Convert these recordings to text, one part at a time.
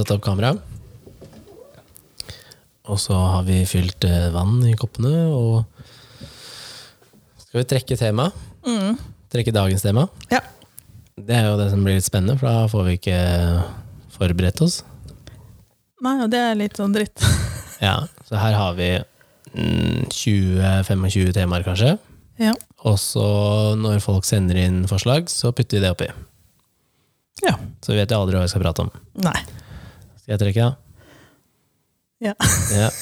satt opp kamera. Og så har vi fylt eh, vann i koppene, og skal vi trekke tema? Trekke dagens tema? Ja. Det er jo det som blir litt spennende, for da får vi ikke forberedt oss. Nei, og det er litt sånn dritt. Ja, så her har vi mm, 20-25 temaer, kanskje. Ja. Og så når folk sender inn forslag, så putter vi det oppi. Ja. Så vi vet jo aldri hva vi skal prate om. Nei. Skal jeg trekke, da? Ja. Ja.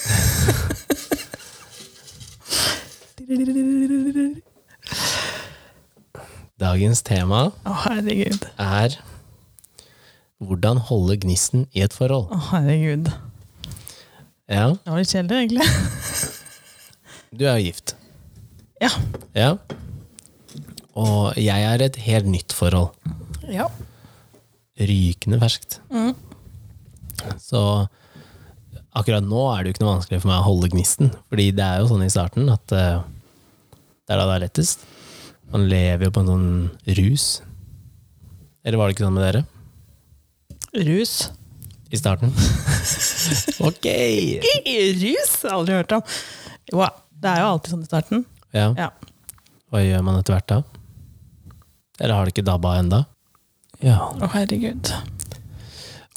Dagens tema Å, herregud. er hvordan holde gnisten i et forhold. Å, herregud. Ja, Det var litt kjedelig, egentlig. du er jo gift. Ja. Ja. Og jeg er et helt nytt forhold. Ja. Rykende ferskt. Mm. Så akkurat nå er det jo ikke noe vanskelig for meg å holde gnisten. Fordi det er jo sånn i starten at uh, det er da det er lettest. Man lever jo på en sånn rus. Eller var det ikke sånn med dere? Rus. I starten? ok! Rus? Aldri hørt om. Jo, det er jo alltid sånn i starten. Ja. Ja. Hva gjør man etter hvert da? Eller har det ikke dabba enda? Ja. Å, herregud.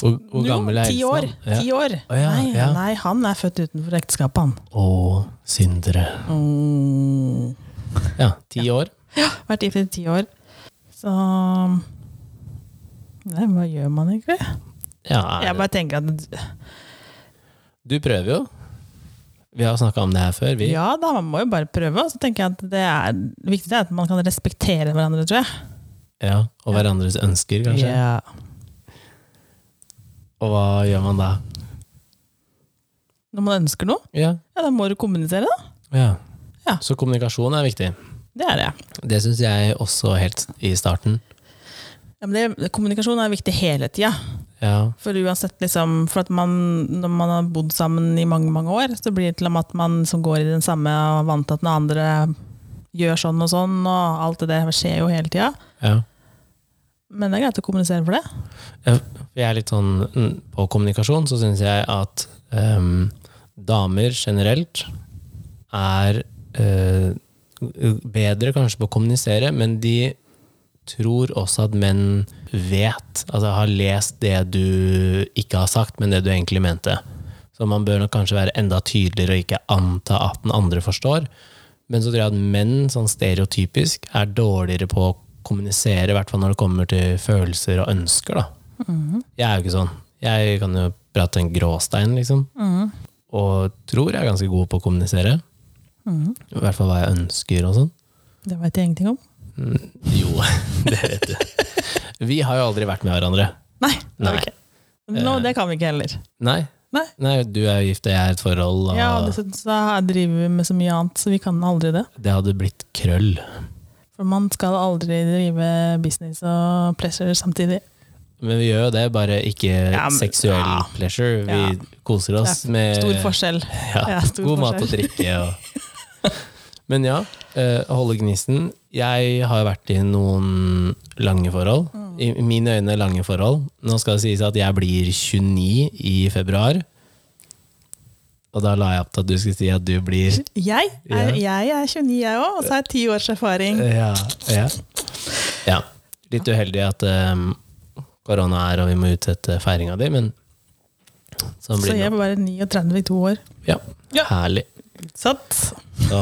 Hvor, hvor gammel er ti år. Ja. Ti år. Oh, ja, nei, ja. nei, han er født utenfor ekteskapet, han. Å, syndere. Mm. Ja, ti år. Ja, Vært gift i ti år. Så Nei, hva gjør man egentlig? Ja, Jeg bare tenker at Du prøver jo. Vi har snakka om det her før, vi. ja da, man må jo bare prøve. Og så tenker jeg at det er det viktigste er at man kan respektere hverandre, tror jeg. Ja, Og hverandres ønsker, kanskje. Ja. Og hva gjør man da? Når man ønsker noe, Ja. ja, da må du kommunisere, da. ja. Ja. Så kommunikasjon er viktig. Det er det. Det syns jeg også helt i starten. Ja, men det, kommunikasjon er viktig hele tida. Ja, For uansett, liksom, for at man, når man har bodd sammen i mange mange år, så blir det til og med at man som går i den samme og vant til at den andre gjør sånn og sånn, og alt det der skjer jo hele tida. ja. Men det er greit å kommunisere for det. Jeg er litt sånn På kommunikasjon så syns jeg at um, damer generelt er uh, bedre kanskje på å kommunisere, men de tror også at menn vet, altså har lest det du ikke har sagt, men det du egentlig mente. Så man bør nok kanskje være enda tydeligere og ikke anta at den andre forstår. Men så tror jeg at menn sånn stereotypisk er dårligere på å kommunisere, i hvert fall når det kommer til følelser og ønsker. da. Jeg er jo ikke sånn. Jeg kan jo prate en gråstein, liksom. Og tror jeg er ganske god på å kommunisere. I hvert fall hva jeg ønsker og sånn. Det veit jeg ingenting om. Mm, Jo, det vet du. Vi har jo aldri vært med hverandre. Nei. Nei. Okay. No, det kan vi ikke heller. Nei. Nei. Nei, du er jo gift, og jeg er i et forhold, og Ja, dessuten så driver vi med så mye annet, så vi kan aldri det. det hadde blitt krøll. For man skal aldri drive business og pleasure samtidig. Men vi gjør jo det, bare ikke Ja, men- seksuell ja. pleasure. Vi Ja. koser oss med Stor forskjell. Ja, Ja, stor god mat og drikke. Og. Men ja, eh, holde gnisten. Jeg har vært i noen lange forhold. Mm. I mine øyne lange forhold. Nå skal det sies at jeg blir 29 i februar. Og da la jeg opp til at du skulle si at du blir Jeg er, jeg er 29, jeg òg, og så har jeg ti års erfaring. Ja. ja. ja. Litt uheldig at um, korona er, og vi må utsette feiringa di, men sånn Så blir jeg det. er bare 39 i to år. Ja. Ja. Herlig. Satt. Så,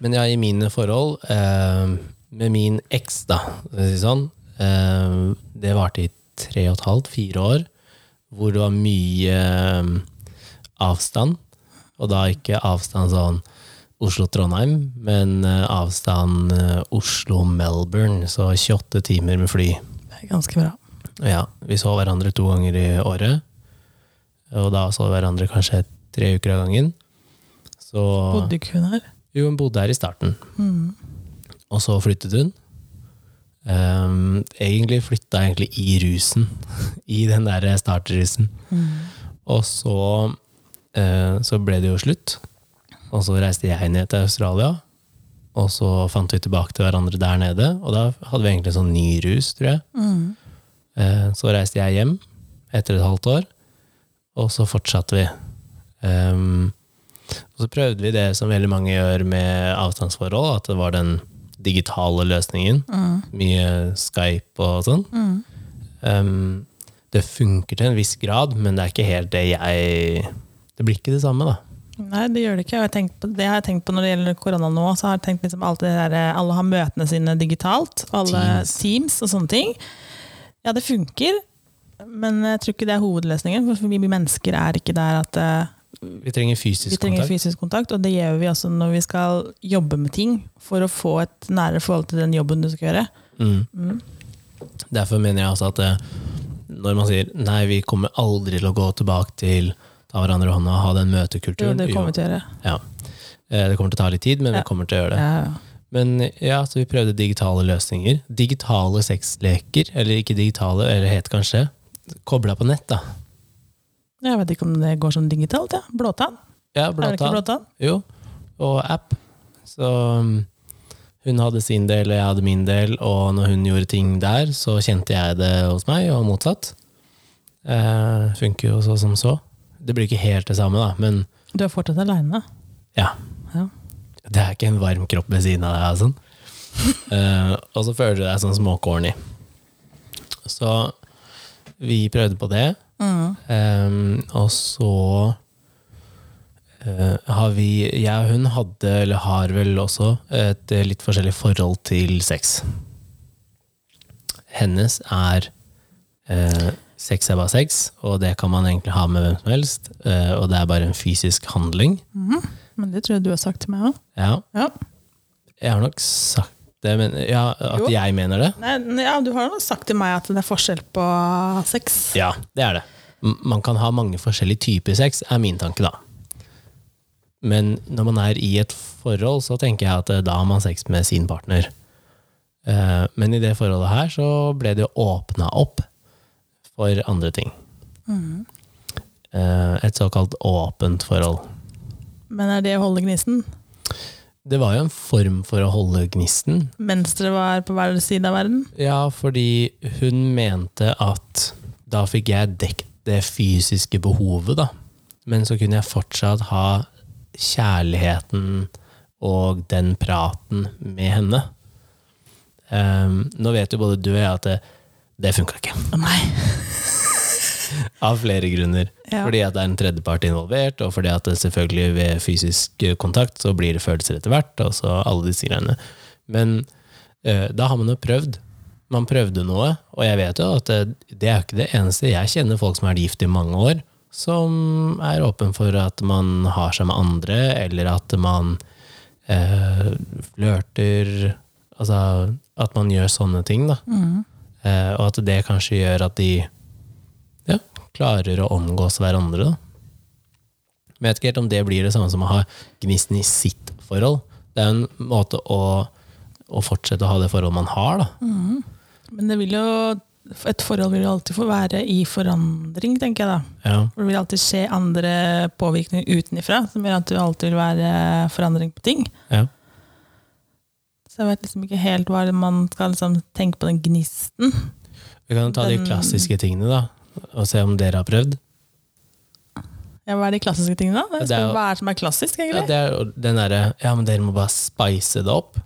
men ja, i mine forhold, eh, med min eks, da, skal jeg si sånn, eh, det varte i tre og et halvt, fire år, hvor det var mye eh, avstand, og da ikke avstand sånn Oslo-Trondheim, men eh, avstand eh, Oslo-Melbourne, så 28 timer med fly. Det er ganske bra. Ja, vi så hverandre to ganger i året, og da så hverandre kanskje tre uker av gangen. Så Bodde ikke hun her? jo, hun bodde her i starten, Mm. og så flyttet hun. Um, egentlig flytta egentlig i rusen, i den der starterrusen. Mm. Og så, så ble det jo slutt. Og så reiste jeg ned til Australia. Og så fant vi tilbake til hverandre der nede, og da hadde vi egentlig en sånn ny rus, tror jeg. Mm. Eh, Så reiste jeg hjem etter et halvt år, og så fortsatte vi. Um, og så prøvde vi det som veldig mange gjør med avstandsforhold, at det var den digitale løsningen. Mm. Mye Skype og sånn. Mm. Um, det funker til en viss grad, men det er ikke helt det jeg Det blir ikke det samme, da. Nei, det gjør det ikke. Jeg på, det har jeg tenkt på når det gjelder korona nå. så har jeg tenkt liksom alt det der, Alle har møtene sine digitalt. Alle Teams. Teams. og sånne ting. Ja, det funker, men jeg tror ikke det er hovedløsningen. For vi mennesker er ikke der at eh, Vi trenger fysisk vi trenger kontakt. fysisk kontakt. Og det gjør vi også når vi skal jobbe med ting, for å få et nærere forhold til den jobben du skal gjøre. Mm. Mm. Derfor mener jeg også at eh, når man sier nei, vi kommer aldri til å gå tilbake til ta hverandre i hånda ha den Jo, møtekulturen det kommer til å gjøre. Ja. Eh, Det kommer til å ta litt tid, men Ja. vi kommer til å gjøre det. Ja, ja. Men ja, så vi prøvde digitale løsninger. Digitale sexleker, eller ikke digitale, eller het kanskje kobla på nett, da. Jeg vet ikke om det går som digitalt. Ja. Blåtann? Ja, Er det ikke blåtann? Jo, og app. Så um, hun hadde sin del, og jeg hadde min del, og når hun gjorde ting der, så kjente jeg det hos meg, og motsatt. Eh, funker jo så som så. Det blir ikke helt det samme, da, men Du er fortsatt aleine. ja. Ja. Det er ikke en varm kropp ved siden av deg. Sånn. uh, og så føler du deg sånn småcorny. Så vi prøvde på det. Mm. Um, og så uh, har vi Jeg og hun hadde, eller har vel også, et litt forskjellig forhold til sex. Hennes er eh, Sex er bare sex, og det kan man egentlig ha med hvem som helst. eh, og det er bare en fysisk handling. Mhm. Men det tror jeg du har sagt til meg òg. Ja, Ja. jeg har nok sagt det, men ja, at Jo. jeg mener det. Nei, ja, du har nok sagt til meg at det er forskjell på sex. Ja, det er det. Man kan ha mange forskjellige typer sex, er min tanke, da. Men når man er i et forhold, så tenker jeg at eh, da har man sex med sin partner. Eh, Men i det forholdet her så ble det åpna opp for andre ting. Eh, Et såkalt åpent forhold. Men er det å holde gnisten? Det var jo en form for å holde gnisten. Mens dere var på hver side av verden? Ja, fordi hun mente at da fikk jeg dekt det fysiske behovet, da. Men så kunne jeg fortsatt ha kjærligheten og den praten med henne. Um, nå vet jo både du og jeg at det, det funka ikke. Nei. Av flere grunner. Ja. Fordi at det er en tredjepart involvert, og fordi at det selvfølgelig ved fysisk kontakt så blir det følelser etter hvert, og så alle disse greiene. Men eh, da har man jo prøvd. Man prøvde noe, og jeg vet jo at det, det er jo ikke det eneste. Jeg kjenner folk som har vært gift i mange år, som er åpen for at man har seg med andre, eller at man eh, flørter Altså at man gjør sånne ting, da. Mhm. Eh, og at det kanskje gjør at de ja, klarer å omgås hverandre. Da. Men jeg vet ikke helt om det blir det samme som å ha gnisten i sitt forhold. Det er en måte å, å fortsette å ha det forholdet man har. Da. Mm. Men det vil jo et forhold vil jo alltid få være i forandring, tenker jeg da. Ja. Det vil alltid skje andre påvirkninger utenifra, som gjør at det alltid vil være forandring på ting. Ja. Så jeg vet liksom ikke helt hva det man skal liksom tenke på den gnisten. Vi kan jo ta de klassiske tingene, da, og se om dere har prøvd. Ja, hva er de klassiske tingene da? Det er jo- Hva er det som er klassisk, Ja, egentlig? det er jo den derre Ja, men dere må bare spice det opp.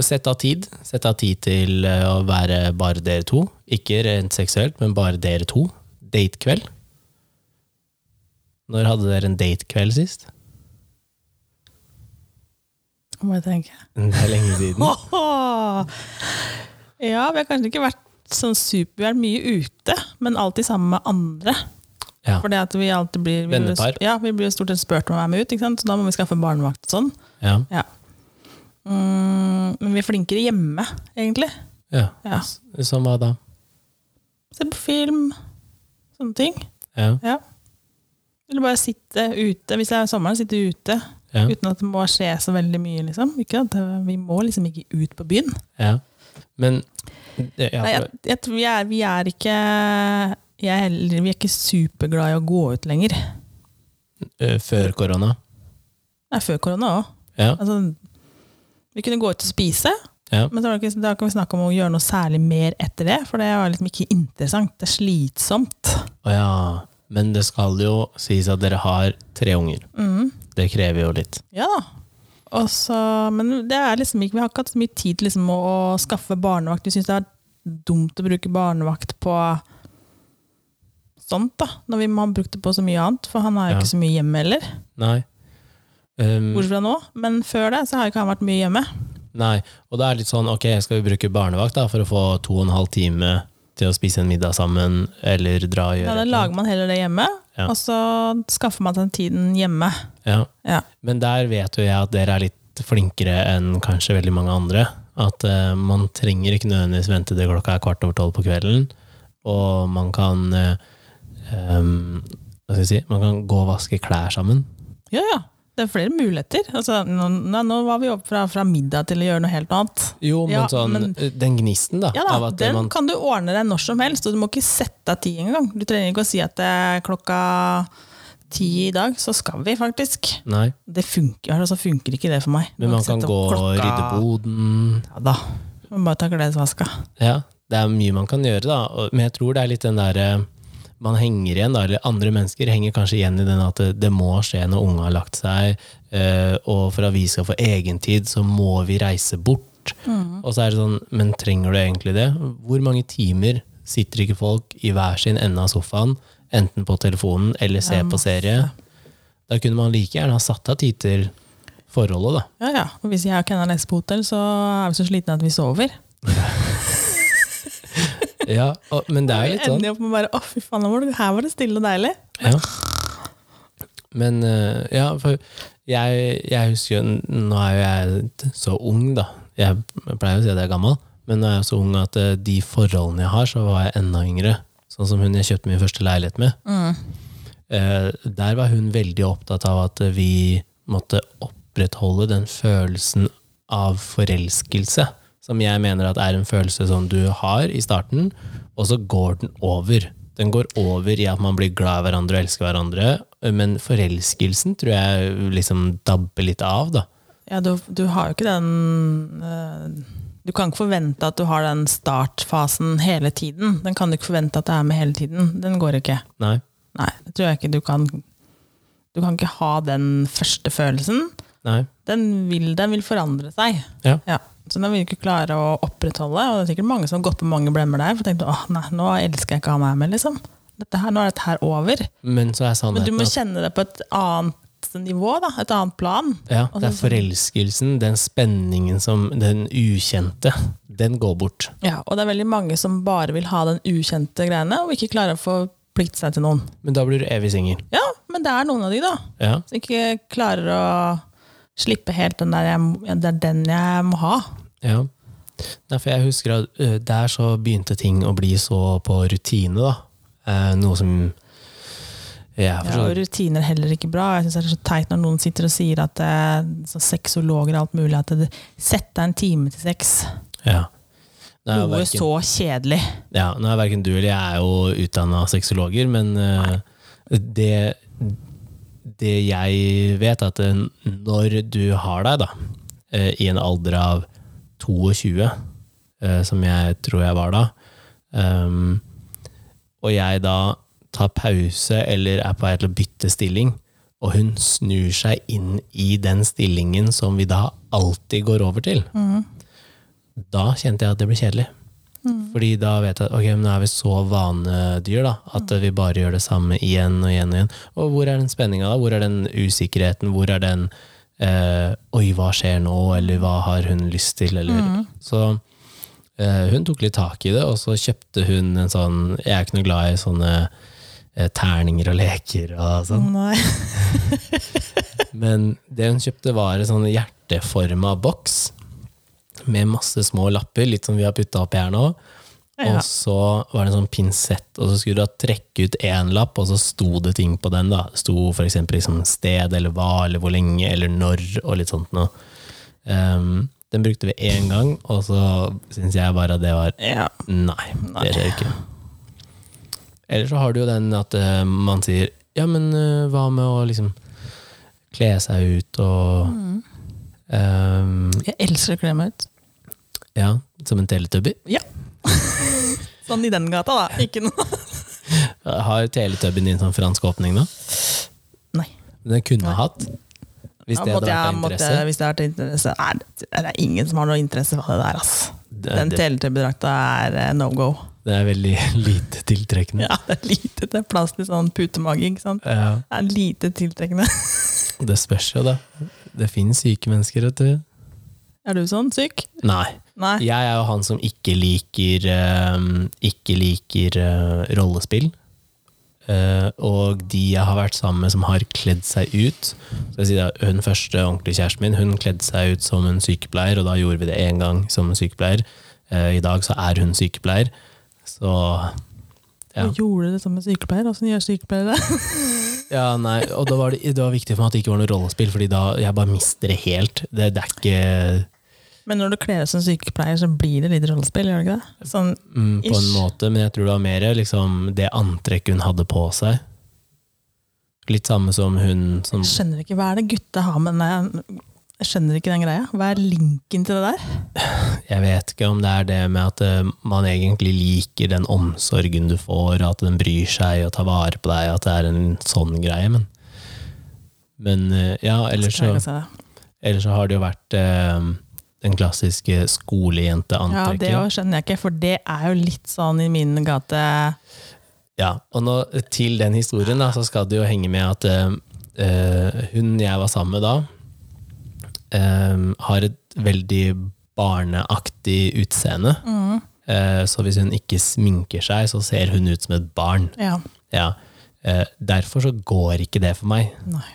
Sett av tid. Sett av tid til eh, å være bare dere to. Ikke rent seksuelt, men bare dere to. Datekveld. Når hadde dere en datekveld sist? Må jeg tenke. Det er lenge siden. Ja, vi har kanskje ikke vært sånn super, er mye ute, men alltid sammen med andre. Ja. Fordi at vi alltid blir vi blir- Vennepar. Ja, vi blir stort sett spurt om å være med ut, ikke sant? så da må vi skaffe barnevakt og sånn. Ja. Ja. Mm, men vi er flinkere hjemme, egentlig. ja. Ja. Som hva da? Se på film, sånne ting. Ja. Ja. Eller bare sitte ute, hvis det er sommeren, sitte ute. Ja. Uten at det må skje så veldig mye, liksom. At vi må liksom ikke ut på byen. ja. Men det, ja, Nei, jeg, jeg tror vi er, vi er ikke jeg er heller, Vi er ikke superglad i å gå ut lenger. øh, Før korona. Nei, før korona òg. Ja. Altså, Vi kunne gå ut og spise, Ja. men da kan vi snakke om å gjøre noe særlig mer etter det, for det var liksom ikke interessant. Det er slitsomt. Å ja. Men det skal jo sies at dere har tre unger. Mm. Det krever jo litt. Ja da. Også, men det er liksom ikke, vi har ikke hatt så mye tid til liksom å, å skaffe barnevakt. Vi syns det er dumt å bruke barnevakt på sånt, da. Når vi har brukt det på så mye annet, for han er jo Ja. ikke så mye hjemme heller. Nei. Um, Bortsett fra nå. Men før det så har ikke han vært mye hjemme. nei. Og det er litt sånn, ok, skal vi bruke barnevakt da, for å få to og en halv time til å spise en middag sammen, eller dra og gjøre Ja, da lager man heller det hjemme, Ja. og så skaffer man den tiden hjemme. Ja. Ja. Men der vet jo jeg at dere er litt flinkere enn kanskje veldig mange andre. At uh, man trenger ikke nødvendigvis vente til klokka er kvart over tolv på kvelden. Og man kan uh, um, Hva skal jeg si? Man kan gå og vaske klær sammen. Ja, ja. Det er flere muligheter. Altså, nå, nå var vi opp fra, fra middag til å gjøre noe helt annet. Jo, men Ja, sånn men- eh, Den gnisten, da. Ja da, Den man, kan du ordne deg når som helst, og du må ikke sette av tid engang. Du trenger ikke å si at det er klokka ti i dag, så skal vi faktisk. Nei, Det funker, altså funker ikke det for meg. men man kan gå og rydde boden. Ja da. Man bare ta klesvaska. Ja, det er mye man kan gjøre, da. Men jeg tror det er litt den derre Man henger igjen, da, eller andre mennesker henger kanskje igjen i den at det, det må skje når unge har lagt seg, eh, og for at vi skal få egentid, så må vi reise bort. Og så er det sånn, men trenger du egentlig det? Hvor mange timer sitter ikke folk i hver sin ende av sofaen, enten på telefonen eller ser på serie? Da kunne man like gjerne ha satt av tid til forholdet, da. Ja, ja. Og hvis jeg og Kenna leser på hotell, så er vi så slitne at vi sover. Ja, og, men det er litt sånn. ender opp med bare å fy faen, her var det stille og deilig. Ja. Men eh, ja, for jeg, jeg husker jo Nå er jo jeg så ung, da. Jeg pleier å si at jeg er gammel, men nå er jeg så ung at eh, de forholdene jeg har, så var jeg enda yngre. Sånn som hun jeg kjøpte min første leilighet med. Mm. der var hun veldig opptatt av at vi måtte opprettholde den følelsen av forelskelse, som jeg mener at er en følelse som du har i starten, og så går den over. Den går over i at man blir glad i hverandre og elsker hverandre, men forelskelsen tror jeg liksom dabber litt av, da. Ja, du, du har jo ikke den øh Du kan ikke forvente at du har den startfasen hele tiden. Den kan du ikke forvente at det er med hele tiden. Den går ikke. Nei. Nei, det tror jeg ikke du kan Du kan ikke ha den første følelsen. Nei. Den vil, den vil forandre seg. Ja. Ja. Så den vil du ikke klare å opprettholde. Og det er sikkert mange som har gått på mange blemmer der. For tenkte, åh nei, nå elsker jeg ikke han her med, liksom. Her, nå er dette her over. Men så Men du må kjenne det på et annet nivå, da. Et annet plan. ja, det er forelskelsen, den spenningen som Den ukjente, den går bort. Ja, og det er veldig mange som bare vil ha den ukjente greiene, og ikke klarer å forplikte seg til noen. Men da blir du evig singel. Ja, men det er noen av de, da. Ja. Som ikke klarer å slippe helt den der jeg, Det er den jeg må ha. Ja. Nei, for jeg husker at ø, der så begynte ting å bli så på rutine, da. Eh, noe som Ja, så og rutiner er heller ikke bra. Jeg synes det er så teit når noen sitter og sier at eh, så sexologer og alt mulig at det, Sett deg en time til sex. ja. Er Noe hverken, så kjedelig. ja, nå er verken du eller jeg er jo utdanna sexologer, men uh, det, det jeg vet, at når du har deg, da, i en alder av 22, eh, som jeg tror jeg var da, um, og jeg da tar pause eller er på vei til å bytte stilling, og hun snur seg inn i den stillingen som vi da alltid går over til, da kjente jeg at det ble kjedelig. Fordi da vet jeg at ok, men nå er vi så vanedyr da, at vi bare gjør det samme igjen og igjen og igjen. Og hvor er den spenninga da? Hvor er den usikkerheten? Hvor er den eh, Oi, hva skjer nå? Eller hva har hun lyst til? Eller, Så eh, hun tok litt tak i det, og så kjøpte hun en sånn Jeg er ikke noe glad i sånne eh, terninger og leker og sånn. Men det hun kjøpte var en sånn hjerteforma boks med masse små lapper, litt som vi har putta oppi her nå. Ja. Og så var det en sånn pinsett, og så skulle du da trekke ut én lapp, og så sto det ting på den. da. Det sto eksempel liksom sted, eller hva, eller hvor lenge, eller når, og litt sånt noe. Um, den brukte vi én gang, og så syns jeg bare at det var Ja. Nei, det skjer ikke. Eller så har du jo den at uh, man sier Ja, men uh, hva med å liksom kle seg ut og Ehm, Jeg elsker å kle meg ut. ja, som en teletubby. Ja. sånn i den gata, da. Ikke noe Har Teletubben din sånn fransk åpning nå? Nei. Den kunne Nei. hatt. Hvis det hadde vært interesse. hvis det hadde vært interesse er, det er ingen som har noe interesse for det der, ass. Det, Den teletubby-drakta er eh, no go. det er veldig lite tiltrekkende. Ja, det er lite det er plass til sånn putemage, ikke sant. Ja, Det er lite tiltrekkende. det spørs jo, da. Det finnes syke mennesker, vet du. Er du sånn syk? Nei. Nei. Jeg er jo han som ikke liker ehm, Ikke liker eh, rollespill. Eh, og de jeg har vært sammen med som har kledd seg ut sier Hun første ordentlige kjæresten min Hun kledde seg ut som en sykepleier, og da gjorde vi det én gang som en sykepleier. Eh, I dag så er hun sykepleier, så ja. Og gjorde det som en sykepleier? Åssen gjør sykepleiere det? ja nei, og da var det, det var viktig for meg at det ikke var noe rollespill, Fordi da jeg bare mister det helt. Det, det er ikke Men når du kler deg som sykepleier, så blir det litt rollespill, gjør det ikke det? Sånn, mm, på en Ish. måte, men jeg tror det var mer liksom, det antrekket hun hadde på seg. Litt samme som hun som jeg skjønner ikke hva er det gutta har med den Jeg skjønner ikke den greia. Hva er linken til det der? Jeg vet ikke om det er det med at eh, man egentlig liker den omsorgen du får, at den bryr seg og tar vare på deg, at det er en sånn greie, men Men eh, ja, ellers så, ellers så har det jo vært eh, den klassiske Ja, det skjønner jeg ikke, for det er jo litt sånn i min gate Ja, og nå, til den historien da, så skal det jo henge med at eh, hun jeg var sammen med da, uh, har et veldig barneaktig utseende. Eh, så hvis hun ikke sminker seg, så ser hun ut som et barn. Ja. Ja. Derfor så går ikke det for meg. Nei.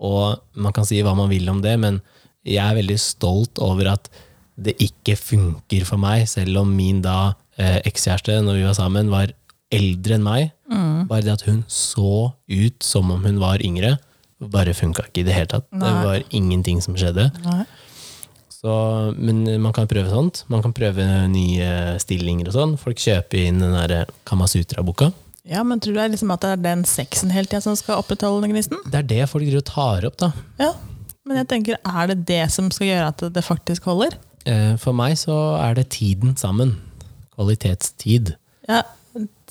Og man kan si hva man vil om det, men jeg er veldig stolt over at det ikke funker for meg, selv om min da eh, ekskjæreste, når vi var sammen, var eldre enn meg. Bare det at hun så ut som om hun var yngre, bare funka ikke i det hele tatt. Det var ingenting som skjedde. Så, men man kan prøve sånt. Man kan prøve nye stillinger og sånn. Folk kjøper inn den der Kamasutra-boka. Ja, men tror du liksom at det er den sexen hele tida som skal opprettholde den gnisten? Det er det folk driver og tar opp, da. Ja. Men jeg tenker, er det det som skal gjøre at det faktisk holder? Eh, For meg så er det tiden sammen. Kvalitetstid. Ja,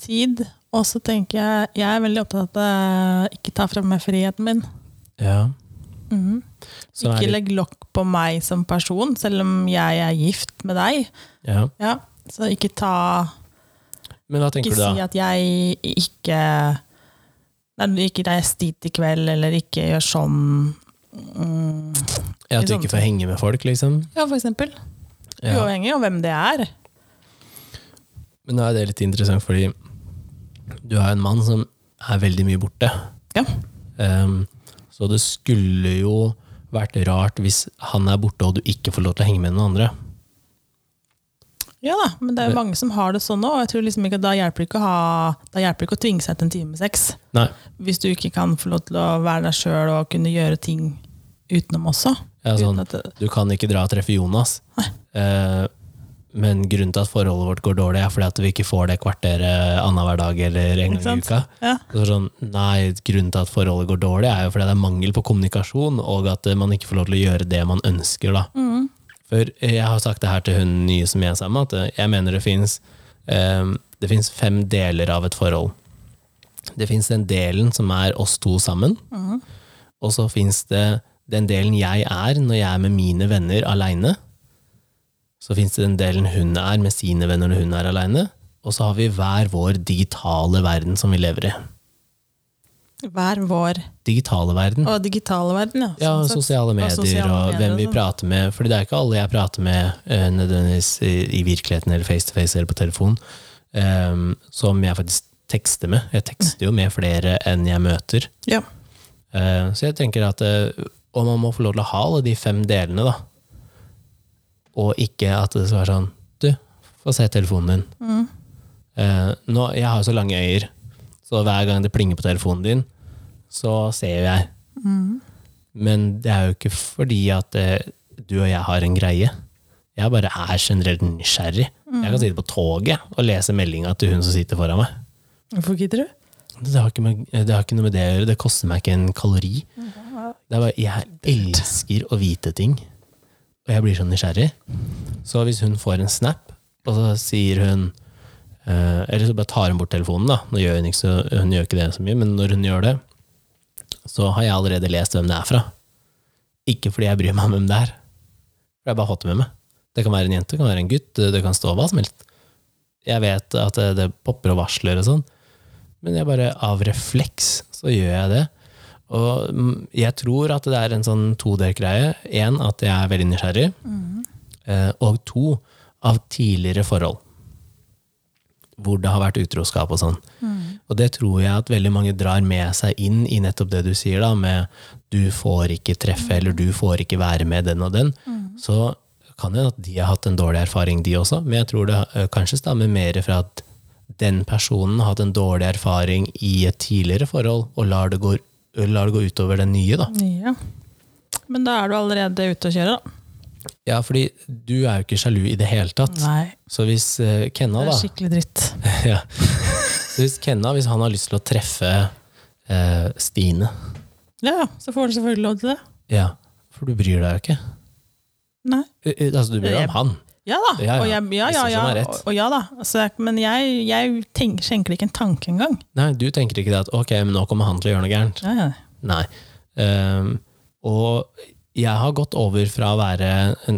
tid. Og så tenker jeg Jeg er veldig opptatt av å ikke ta fra meg friheten min. Ja. Så er Ikke legg lokk på meg som person, selv om jeg er gift med deg. ja. Ja, så ikke ta Men hva tenker Ikke du da? si at jeg ikke Nei, ikke reis dit i kveld, eller ikke gjør sånn. Mm. Ja, at du ikke får henge med folk, liksom? Ja, for eksempel. Ja. Uavhengig av hvem det er. Men nå er det litt interessant, fordi du har en mann som er veldig mye borte. Ja. Um, så det skulle jo vært rart hvis han er borte og du ikke får lov til å henge med noen andre. Ja da, men det er jo mange som har det sånn òg. Jeg tror liksom ikke at Da hjelper det ikke å, ha, hjelper ikke å tvinge seg til en time med sex. Nei. Hvis du ikke kan få lov til å være deg sjøl og kunne gjøre ting utenom også. Ja, sånn, det, du kan ikke dra og treffe Jonas. Eh, men grunnen til at forholdet vårt går dårlig, er fordi at vi ikke får det kvarteret annenhver dag eller en gang i uka. ja. Så sånn, nei, grunnen til at forholdet går dårlig, er jo fordi det er mangel på kommunikasjon, og at eh, man ikke får lov til å gjøre det man ønsker. da. Mm. For jeg har sagt det her til hun nye som jeg er sammen med, at eh, jeg mener det fins eh, fem deler av et forhold. Det fins den delen som er oss to sammen, Mm. og så fins det den delen jeg er når jeg er med mine venner aleine. Så fins det den delen hun er med sine venner når hun er aleine. Og så har vi hver vår digitale verden som vi lever i. Hver vår Digitale verden. Og digitale verden, ja. Ja, sånn sosiale medier og, sosiale medier hvem og vi sånn. prater med. Fordi det er ikke alle jeg prater med eh, nødvendigvis i, i virkeligheten eller face to face eller på telefon, um, som jeg faktisk tekster med. Jeg tekster jo med flere enn jeg møter. Ja. Uh, så jeg tenker at eh, Og man må få lov til å ha alle de fem delene, da. Og ikke at det skal være sånn Du, få se telefonen din. Eh, nå, jeg har jo så lange øyer, så hver gang det plinger på telefonen din, så ser jeg. Men det er jo ikke fordi at eh, du og jeg har en greie. Jeg bare er generelt nysgjerrig. Jeg kan sitte på toget og lese meldinga til hun som sitter foran meg. Hvorfor gidder du? Det har, med, det har ikke noe med det å gjøre. Det koster meg ikke en kalori. Det er bare, jeg elsker å vite ting. og jeg blir så nysgjerrig. Så hvis hun får en snap, og så sier hun eh, Eller så bare tar hun bort telefonen, da. Nå gjør hun, ikke så, hun gjør ikke det så mye, men når hun gjør det, så har jeg allerede lest hvem det er fra. Ikke fordi jeg bryr meg om hvem det er. For jeg bare har det med meg. Det kan være en jente, det kan være en gutt, det kan stå hva som helst. Jeg vet at det, popper og varsler og sånn, men jeg bare av refleks så gjør jeg det. Og mm, jeg tror at det er en sånn todelt greie. Én, at jeg er veldig nysgjerrig. Mm. Og to, av tidligere forhold. Hvor det har vært utroskap og sånn. Og det tror jeg at veldig mange drar med seg inn i nettopp det du sier, da, med du får ikke treffe, eller du får ikke være med den og den. Så kan det at de har hatt en dårlig erfaring, de også. Men jeg tror det eh, kanskje stammer mer fra at den personen har hatt en dårlig erfaring i et tidligere forhold, og lar det gå, lar det gå utover den nye, da. Ja. Men da er du allerede ute å kjøre, da. Ja, fordi du er jo ikke sjalu i det hele tatt. Nei, Så hvis uh, Kenna, det er skikkelig dritt. ja. Så hvis Kenna, hvis han har lyst til å treffe uh, Stine Ja, så får du selvfølgelig lov til det. Ja, for du bryr deg jo ikke. Nei. Eh, Altså, du bryr deg om han. Ja da. Ja, ja. Og jeg, ja, ja, ja, og, og ja da. Altså, men jeg, jeg tenker, skjenker ikke en tanke engang. Nei, du tenker ikke det at ok, men nå kommer han til å gjøre noe gærent. Ja, ja. Nei. Um, og jeg har gått over fra å være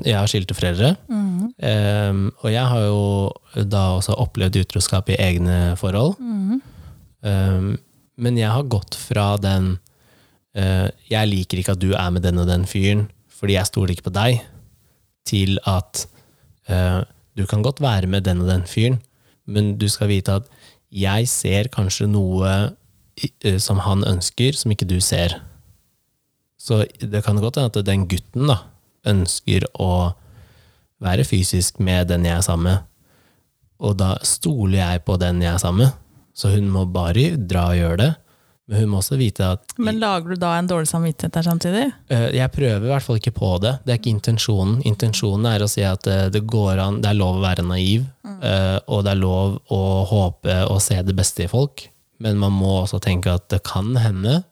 Jeg har skilte foreldre. Mm. Um, og jeg har jo da også opplevd utroskap i egne forhold. Mm. Um, men jeg har gått fra den uh, Jeg liker ikke at du er med den og den fyren, fordi jeg stoler ikke på deg, til at du kan godt være med den og den fyren, men du skal vite at jeg ser kanskje noe eh, som han ønsker, som ikke du ser. Så det kan godt hende at den gutten da, ønsker å være fysisk med den jeg er sammen med, og da stoler jeg på den jeg er sammen med, så hun må bare dra og gjøre det. Men hun må også vite at Men lager du da en dårlig samvittighet der samtidig? Eh, Jeg prøver i hvert fall ikke på det. Det er ikke intensjonen. Intensjonen er å si at eh, det går an, det er lov å være naiv, mm. og det er lov å håpe og se det beste i folk, men man må også tenke at det kan hende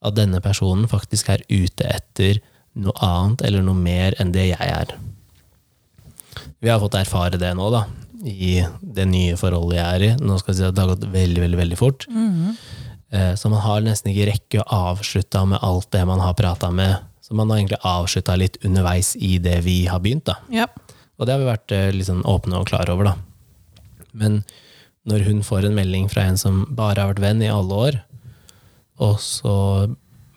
at denne personen faktisk er ute etter noe annet eller noe mer enn det jeg er. Vi har fått erfare det nå, da, i det nye forholdet jeg er i. Nå skal jeg si at det har gått veldig, veldig, veldig fort. Eh, Så man har nesten ikke rekke å avslutte med alt det man har prata med. Så man har egentlig avslutta litt underveis i det vi har begynt. da. Ja. Og det har vi vært eh, litt sånn åpne og klare over, da. Men når hun får en melding fra en som bare har vært venn i alle år, og så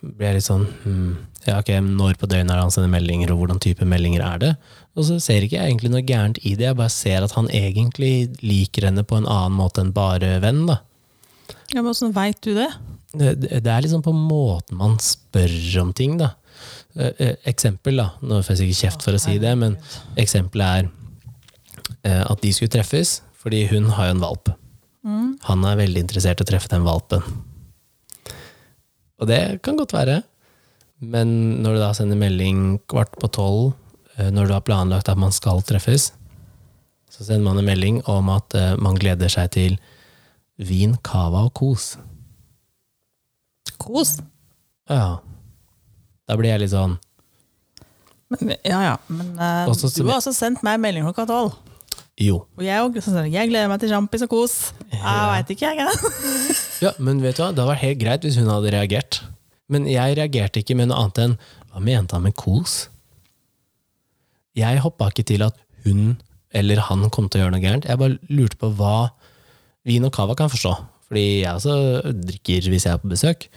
blir jeg litt sånn hmm, ja, ok, Når på døgnet er det han sender meldinger, og hvordan type meldinger er det? Og så ser ikke jeg egentlig noe gærent i det, jeg bare ser at han egentlig liker henne på en annen måte enn bare venn. da. Ja men Åssen veit du det? Det, er liksom på måten man spør om ting, da. Eh, eh, Eksempel, da. Nå får jeg sikkert kjeft for å si det, men eksempelet er eh, at de skulle treffes, fordi hun har jo en valp. Han er veldig interessert i å treffe den valpen. Og det kan godt være, men når du da sender melding kvart på tolv, når du har planlagt at man skal treffes, så sender man en melding om at man gleder seg til vin, cava og kos. Kos. Ja. Da blir jeg litt sånn Men, ja ja, men uh, Også du har også sendt meg melding klokka tolv. Jo. Og jeg, og- sånn, jeg gleder meg til sjampis og kos. Jeg veit ikke, jeg. Ja, men vet du hva? Det vært helt greit hvis hun hadde reagert. Men jeg reagerte ikke med noe annet enn Hva mente han med kos? Jeg hoppa ikke til at hun eller han kom til å gjøre noe gærent. Jeg bare lurte på hva Vin og cava kan jeg forstå, fordi jeg også drikker hvis jeg er på besøk.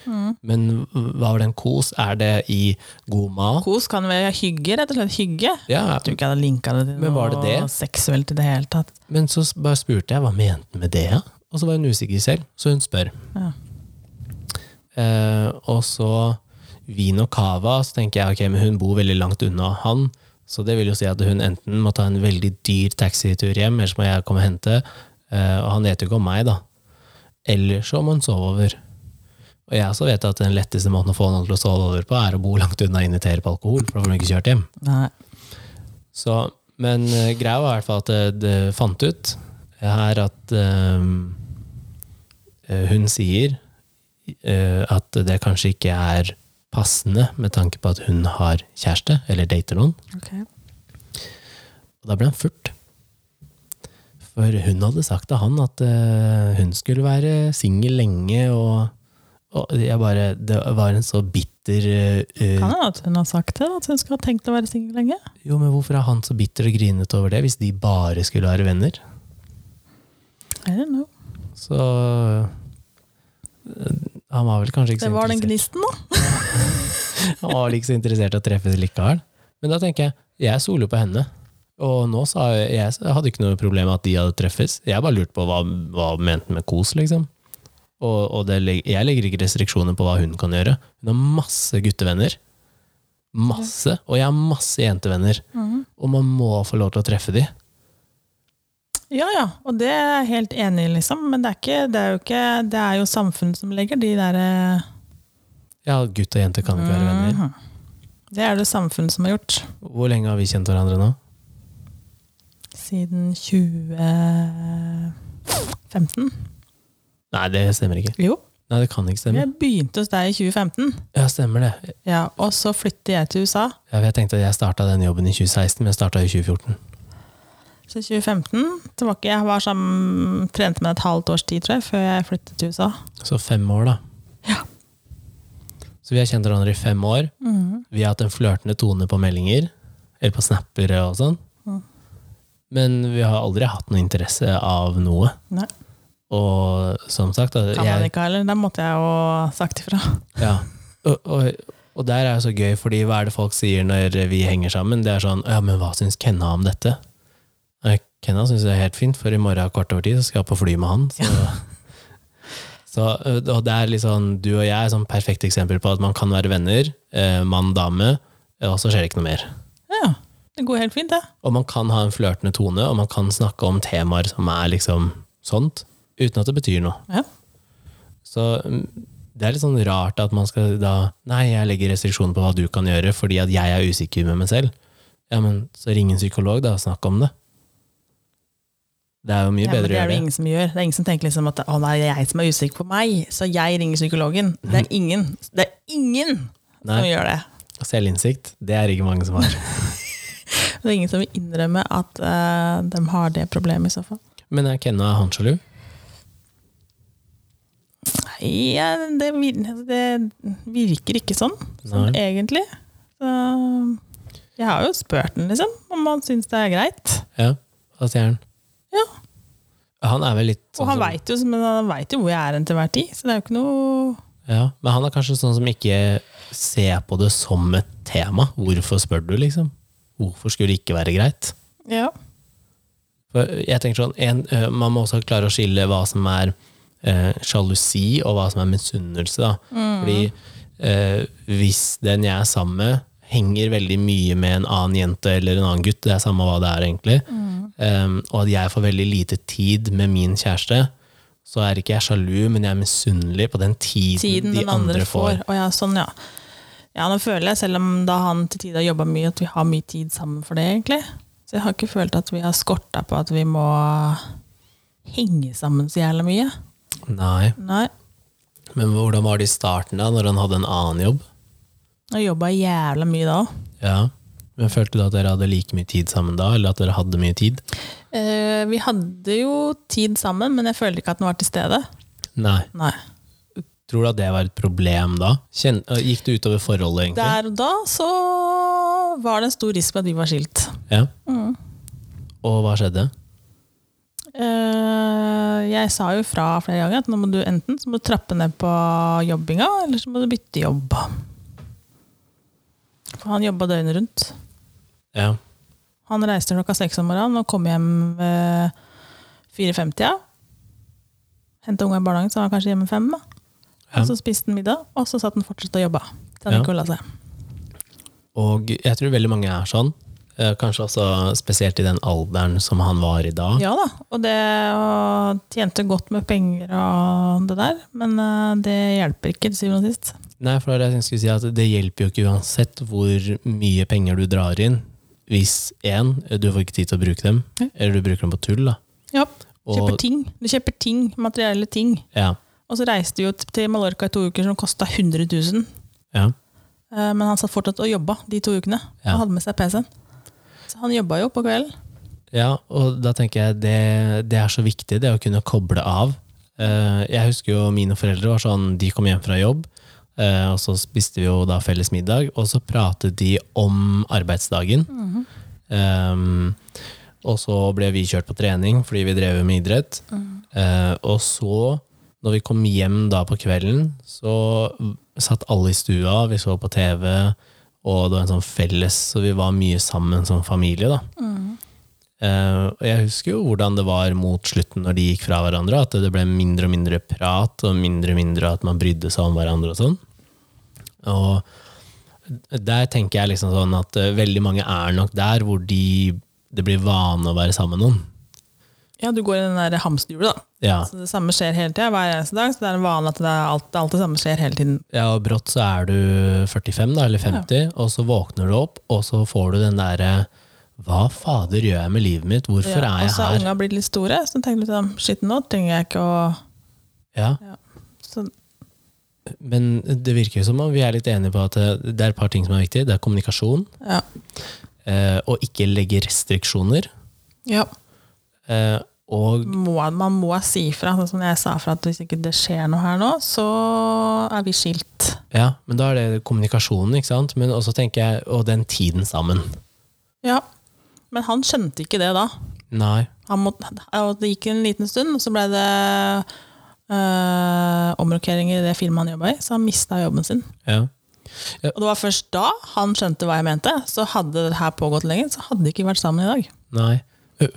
Men hva var den kos? Er det i god mat? Kos kan være hygge, rett og slett. Hygge. Ja, Jeg tror ikke jeg hadde linka det til var det det? seksuelt i det hele tatt. Men så bare spurte jeg hva mente hun med det, ja? og så var hun usikker selv, så hun spør. Ja. Eh, og så vin og cava, så tenker jeg ok, men hun bor veldig langt unna han, så det vil jo si at hun enten må ta en veldig dyr taxitur hjem, eller så må jeg komme og hente, og han vet jo ikke om meg, da. Eller så må han sove over. Og jeg også vet at den letteste måten å få noen til å sove over på, er å bo langt unna og invitere på alkohol, for da får hun ikke kjørt hjem. Nei. Så, men eh, greia var i hvert fall at det, det fant ut her at eh, hun sier uh, at det kanskje ikke er passende med tanke på at hun har kjæreste, eller dater noen. Okay. Og da ble han furt. For hun hadde sagt til han at eh, hun skulle være singel lenge, og, og bare Det var en så bitter uh, Kan hende at hun har sagt det, at hun skulle ha tenkt å være singel lenge. Jo, men hvorfor er han så bitter og grinete over det, hvis de bare skulle være venner? I don't know. Så øh, Han var vel kanskje ikke så interessert Det var den gnisten, da. Han var vel ikke så interessert i å treffes likevel. Men da tenker jeg, jeg soler på henne. Og nå sa jeg, jeg hadde ikke noe problem med at de hadde treffes. Jeg bare lurte på hva, hva mente med kos, liksom. Og, og det, jeg legger ikke restriksjoner på hva hun kan gjøre. Hun har masse guttevenner. Masse. Og jeg har masse jentevenner. Og man må få lov til å treffe de. Ja, ja, og det er jeg helt enig i, liksom. Men det er, ikke, det er jo ikke Det er jo samfunnet som legger de derre Ja, gutt og jente kan ikke være venner. Mhm. Det er det samfunnet som har gjort. Hvor lenge har vi kjent hverandre nå? Siden 2015. Nei, det stemmer ikke. Jo. Nei, det kan ikke stemme. Jeg begynte hos deg i 2015, Ja, stemmer det. ja, og så flyttet jeg til USA. Ja, jeg tenkte at jeg starta den jobben i 2016, men jeg starta i 2014. Så 2015 tilbake, Jeg var sammen, trente med et halvt års tid, tror jeg, før jeg flyttet til USA. Så fem år, da. Ja. Så vi har kjent hverandre i fem år. Mm. Vi har hatt en flørtende tone på meldinger, eller på snapper og sånn. Men vi har aldri hatt noe interesse av noe. Nei, Og som sagt da, kan man ikke heller. Der måtte jeg jo sagt ifra. ja. og, og, og der er det så gøy, fordi hva er det folk sier når vi henger sammen? Det er sånn Ja, men hva syns Kenna om dette? Nei, Kenna syns det er helt fint, for i morgen kvart over så skal jeg på fly med han. Så, så, og det er sånn, Du og jeg er sånn perfekt eksempel på at man kan være venner, eh, mann, dame, og så skjer det ikke noe mer. Ja, det går helt fint, det. Og man kan ha en flørtende tone, og man kan snakke om temaer som er liksom sånt, uten at det betyr noe. Ja. Så mm, det er litt sånn rart at man skal da Nei, jeg legger restriksjoner på hva du kan gjøre, fordi at jeg er usikker med meg selv. Ja, men så ring en psykolog, da, og snakk om det. Det er jo mye Ja, bedre å er gjøre det det. ingen som gjør. Det er ingen som tenker liksom at å, nei, det er jeg som er usikker på meg, så jeg ringer psykologen. Det er ingen, det er ingen som gjør det. selvinnsikt, det er ikke mange som har. Det er ingen som vil innrømme at uh, de har det problemet, i så fall. Men er Kenna han sjalu? Nei, ja, det, det virker ikke sånn, sånn egentlig. Så jeg har jo spurt den, liksom, om han syns det er greit. Ja, hva sier han? Ja. Han er vel litt Og sånn han veit jo, jo hvor jeg er til hver tid, så det er jo ikke noe ja, Men han er kanskje sånn som ikke ser på det som et tema. Hvorfor spør du, liksom? Hvorfor skulle det ikke være greit? Ja. For jeg tenker sånn, en, Man må også klare å skille hva som er eh, sjalusi, og hva som er misunnelse. Mm. Fordi eh, hvis den jeg er sammen med, henger veldig mye med en annen jente eller en annen gutt, det er samme hva det er egentlig, eh, og at jeg får veldig lite tid med min kjæreste, så er ikke jeg sjalu, men jeg er misunnelig på den tiden, tiden de den andre får. får. Oh, ja, sånn, ja. Ja, nå føler jeg, selv om da han til tider har jobba mye, at vi har mye tid sammen for det, egentlig. Så jeg har ikke følt at vi har skorta på at vi må henge sammen så jævla mye. Nei, Nei. men hvordan var det i starten da, når han hadde en annen jobb? Han jobba jævla mye da òg. Ja, men følte du at dere hadde like mye tid sammen da, eller at dere hadde mye tid? Eh, vi hadde jo tid sammen, men jeg følte ikke at den var til stede. Nei. Nei. Tror du at det var et problem da? Øh, gikk det utover forholdet, egentlig? Der og da så var det en stor risiko at vi var skilt. Ja. Mm. Og hva skjedde? Eh, jeg sa jo fra flere ganger at nå må du enten så må du trappe ned på jobbinga, eller så må du bytte jobb. For han jobba døgnet rundt. Ja. Han reiste klokka seks om morgenen og kom hjem ved 4.50. Henta unga i barnehagen, så var han kanskje hjemme fem. Da. Og så spiste han middag, og så satt han fortsatt og jobba. Til han Ja. ikke ville seg. Og jeg tror veldig mange er sånn. Eh, Kanskje også spesielt i den alderen som han var i da. Ja da, og det og tjente godt med penger og det der, men eh, det hjelper ikke til syvende og sist. Nei, for jeg skulle si at det hjelper jo ikke uansett hvor mye penger du drar inn. Hvis én, du får ikke tid til å bruke dem, eller du bruker dem på tull. da. Ja, kjøper ting. Du kjøper ting, materielle ting. ja, Og så reiste vi jo til Mallorca i to uker som kosta 100 000. ja, Eh, Men han satt fortsatt og jobba de to ukene. Ja. Og hadde med seg PC-en. Så han jobba jo på kvelden. Ja, og da tenker jeg det, det er så viktig, det å kunne koble av. Eh, Jeg husker jo mine foreldre var sånn, de kom hjem fra jobb, eh, og så spiste vi jo da felles middag, og så pratet de om arbeidsdagen. Um, og så ble vi kjørt på trening fordi vi drev med idrett. Eh, og så, når vi kom hjem da på kvelden, så satt alle i stua, vi så på TV, og det var en sånn felles, så vi var mye sammen som familie, da. Eh, og jeg husker jo hvordan det var mot slutten når de gikk fra hverandre, at det ble mindre og mindre prat, og mindre og mindre at man brydde seg om hverandre og sånn. Og der tenker jeg liksom sånn at uh, veldig mange er nok der hvor de, det blir vane å være sammen med noen. Ja, du går i den der hamsterhjulet, da. Ja. Så det samme skjer hele tida, hver eneste dag. Så det er en vane at det, er alt, alt det samme skjer hele tiden. ja, og brått så er du 45 da, eller 50, og så våkner du opp, og så får du den derre Hva fader gjør jeg med livet mitt? Hvorfor Ja, er og så er unga blitt litt store, så tenker du sånn Shit, nå trenger jeg ikke å Ja, så, men det virker jo som om vi er litt enige på at det det er et par ting som er viktig. Det er kommunikasjon, ja. eh, og ikke legge restriksjoner. ja. Eh, og Må, man må si fra. Sånn som jeg sa fra at hvis ikke det skjer noe her nå, så er vi skilt. ja, men da er det kommunikasjonen, ikke sant? Men også tenker jeg, og den tiden sammen. Ja. Men han skjønte ikke det da. Nei. Han måtte, og det gikk en liten stund, og så ble det øh, omrokeringer i det firmaet han jobba i, så han mista jobben sin. Ja. Og det var først da han skjønte hva jeg mente. Så hadde det her pågått lenger, så hadde de ikke vært sammen i dag. Nei.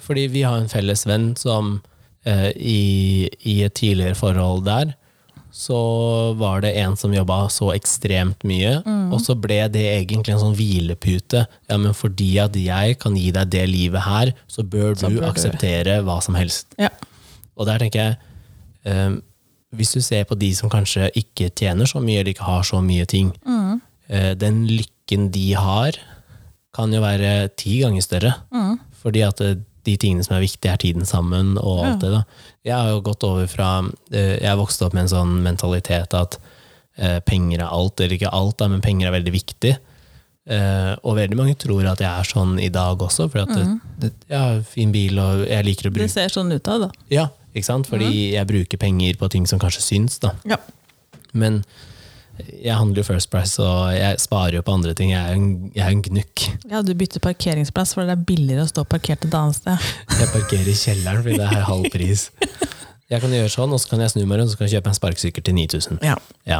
Fordi vi har en felles venn som eh, i, i et tidligere forhold der, så var det en som jobba så ekstremt mye, og så ble det egentlig en sånn hvilepute. Ja, men fordi at jeg kan gi deg det livet her, så bør du bør du. akseptere hva som helst. Ja. Og der tenker jeg, eh, hvis du ser på de som kanskje ikke tjener så mye, eller ikke har så mye ting, eh, den lykken de har, kan jo være ti ganger større. Fordi at eh, de tingene som er viktige, er tiden sammen og alt det. da. Jeg har jo gått over fra eh, Jeg vokste opp med en sånn mentalitet at eh, penger er alt, eller ikke alt, da, men penger er veldig viktig. Eh, og veldig mange tror at jeg er sånn i dag også, for at det, det, jeg har fin bil og jeg liker å bruke Det ser sånn ut av det, da. Ja, ikke sant? Fordi jeg bruker penger på ting som kanskje syns. da. Ja. Men jeg handler jo First Price, og jeg sparer jo på andre ting. Jeg er en, jeg er en gnukk. ja, du bytter parkeringsplass, for det er billigere å stå parkert et annet sted. Jeg parkerer i kjelleren fordi det er halv pris. Jeg kan gjøre sånn, og så kan jeg snu meg rundt og så kan jeg kjøpe en sparkesykkel til 9000. Ja. Ja.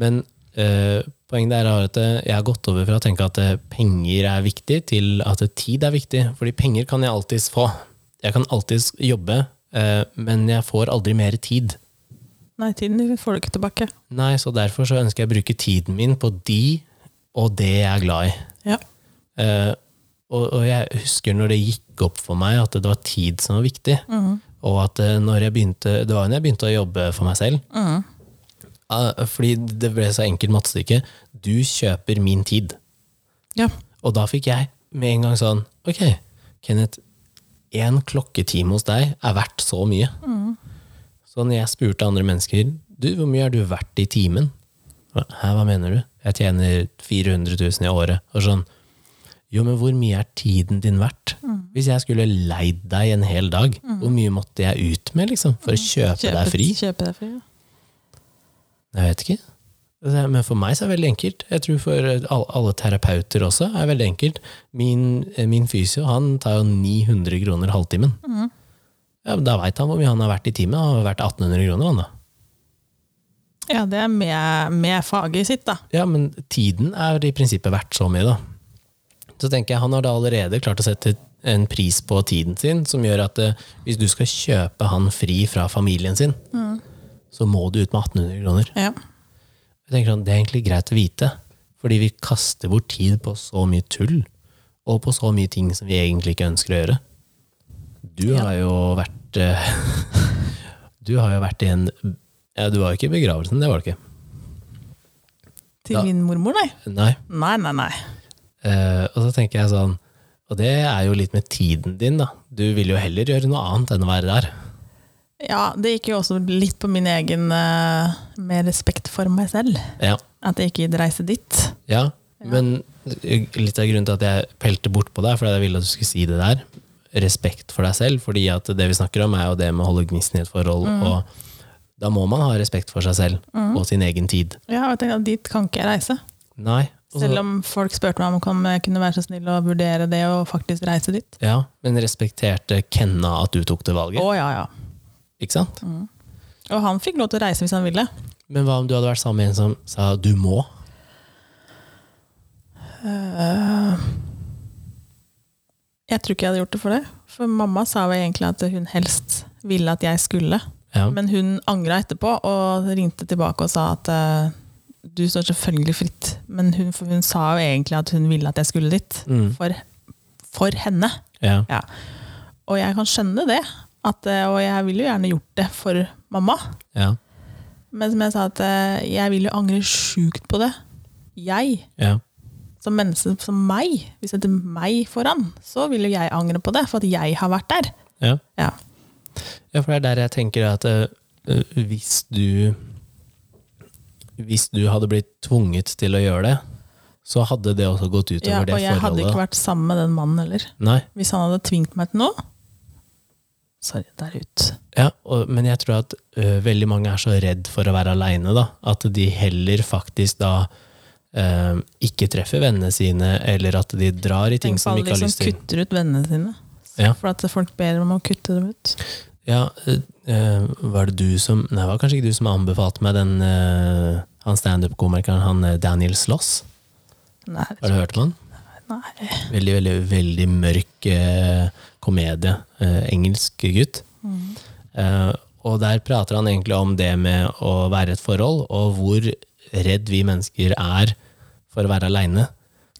Men øh, poenget er at eh, jeg har gått over fra å tenke at eh, penger er viktig, til at tid er viktig. Fordi penger kan jeg alltids få. Jeg kan alltids jobbe, øh, men jeg får aldri mer tid. Nei, tiden får du ikke tilbake. Nei, så derfor så ønsker jeg å bruke tiden min på de og det jeg er glad i. Ja. Eh, og, og jeg husker når det gikk opp for meg at det var tid som var viktig. Og at eh, når jeg begynte, det var når jeg begynte å jobbe for meg selv. Ah, fordi det ble så enkelt mattestykke. Du kjøper min tid. ja. Og da fikk jeg med en gang sånn Ok, Kenneth, én klokketime hos deg er verdt så mye. Så når jeg spurte andre mennesker Du, hvor mye er du verdt i timen? Hæ, hva mener du? Jeg tjener 400 000 i året. Og sånn Jo, men hvor mye er tiden din verdt? Hvis jeg skulle leid deg en hel dag, hvor mye måtte jeg ut med liksom, for å kjøpe deg fri? Kjøpe deg fri, ja. Jeg vet ikke. Men for meg så er det veldig enkelt. Jeg tror for alle, terapeuter også er det veldig enkelt. Min, eh, min fysio han tar jo 900 kroner halvtimen. Ja, da veit han hvor mye han har vært i timen. Han har vært 1800 kroner, han da. Ja, det er med, med faget sitt, da. Ja, men tiden er i prinsippet verdt så mye, da. Så tenker jeg han har da allerede klart å sette en pris på tiden sin, som gjør at eh, hvis du skal kjøpe han fri fra familien sin, så må du ut med 1800 kroner. Ja. Jeg tenker sånn, Det er egentlig greit å vite, fordi vi kaster bort tid på så mye tull, og på så mye ting som vi egentlig ikke ønsker å gjøre. Du Ja. har jo vært eh, Du har jo vært i en ja, Du var jo ikke i begravelsen, det var du ikke. Til Da- min mormor, nei. Nei. Nei, nei, nei. Uh, og så tenker jeg sånn Og det er jo litt med tiden din, da. Du vil jo heller gjøre noe annet enn å være der. Ja, det gikk jo også litt på min egen uh, med respekt for meg selv. Ja. At jeg ikke gidder reise dit. ja. Men litt av grunnen til at jeg pelte bort på deg, fordi jeg ville at du skulle si det der, respekt for deg selv, fordi at det vi snakker om, er jo det med å holde gnisten i et forhold, og da må man ha respekt for seg selv og sin egen tid. Ja, og jeg tenkte at dit kan ikke jeg reise. Nei. også, Selv om folk spurte meg om jeg kunne være så snill å vurdere det og faktisk reise dit. ja, men respekterte Kenna at du tok det valget, Å ja, ja. ikke sant? Og han fikk lov til å reise hvis han ville. Men hva om du hadde vært sammen med en som sa du må? Jeg tror ikke jeg hadde gjort det for det. For mamma sa jo egentlig at hun helst ville at jeg skulle. Ja. Men hun angra etterpå og ringte tilbake og sa at uh, du står selvfølgelig fritt. Men hun, hun sa jo egentlig at hun ville at jeg skulle dit. Mm. For, for henne. Ja. Ja. Og jeg kan skjønne det. At, eh, og jeg ville jo gjerne gjort det for mamma. Ja. Men som jeg sa, at eh, jeg vil jo angre sjukt på det. Jeg, Ja. Som menneske som meg, hvis det er meg foran, så vil jo jeg angre på det, for at jeg har vært der. Ja. Ja. Ja, for det er der jeg tenker at eh, eh, hvis du Hvis du hadde blitt tvunget til å gjøre det, så hadde det også gått utover Ja, det forholdet. og jeg hadde ikke vært sammen med den mannen heller. Nei, Hvis han hadde tvingt meg til noe. Sorry, der ut. ja, og, men jeg tror at ø, veldig mange er så redd for å være aleine, da. At de heller faktisk da ø, ikke treffer vennene sine, eller at de drar i ting Tenk på som de alle ikke de har som lyst til. kutter ut vennene sine. Ja. For at folk ber om å kutte dem ut. Ja, ø, var det du som Nei, det var kanskje ikke du som anbefalte meg den ø, han standup-komikeren, han Daniel Sloss? Nei, Har du hørt om han? nei. Veldig, veldig, veldig mørk eh, komedie. Eh, engelsk gutt. Eh, og der prater han egentlig om det med å være et forhold, og hvor redd vi mennesker er for å være aleine.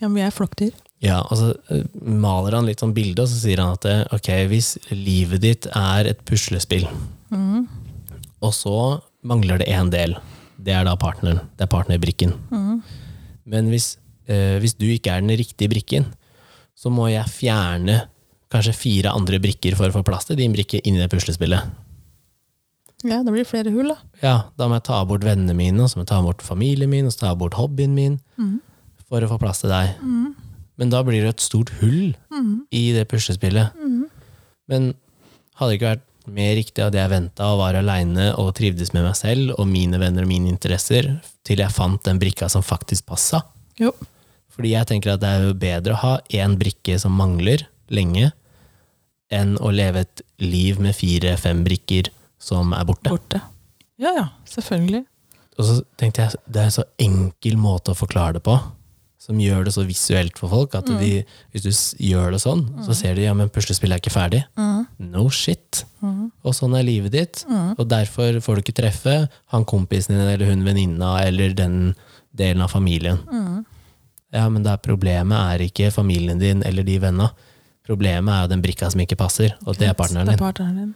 Ja, men vi er flokkdyr. Ja, og så eh, maler han litt sånn bilde, og så sier han at eh, ok, hvis livet ditt er et puslespill, og så mangler det én del, det er da partneren. Det er partnerbrikken. Men hvis, eh, hvis du ikke er den riktige brikken, så må jeg fjerne kanskje fire andre brikker for å få plass til din brikke inni det puslespillet. Ja, det blir flere hull, da. Ja, da må jeg ta bort vennene mine, og så må jeg ta bort familien min, og så ta bort hobbyen min, for å få plass til deg. Men da blir det et stort hull i det puslespillet. Men hadde det ikke vært mer riktig at jeg venta og var aleine og trivdes med meg selv og mine venner og mine interesser, til jeg fant den brikka som faktisk passa? Jo. Fordi jeg tenker at det er jo bedre å ha én brikke som mangler lenge, enn å leve et liv med fire-fem brikker som er borte. Borte. Ja, ja, selvfølgelig. Og så tenkte jeg, det er en så enkel måte å forklare det på, som gjør det så visuelt for folk, at de, hvis du gjør det sånn, så ser de, ja, men puslespillet er ikke ferdig. No shit. Og sånn er livet ditt, og derfor får du ikke treffe han kompisen din, eller hun venninna, eller den delen av familien. Ja, men er problemet er ikke familien din, eller de venna. Problemet er jo den brikka som ikke passer, og det er partneren Det er partneren din.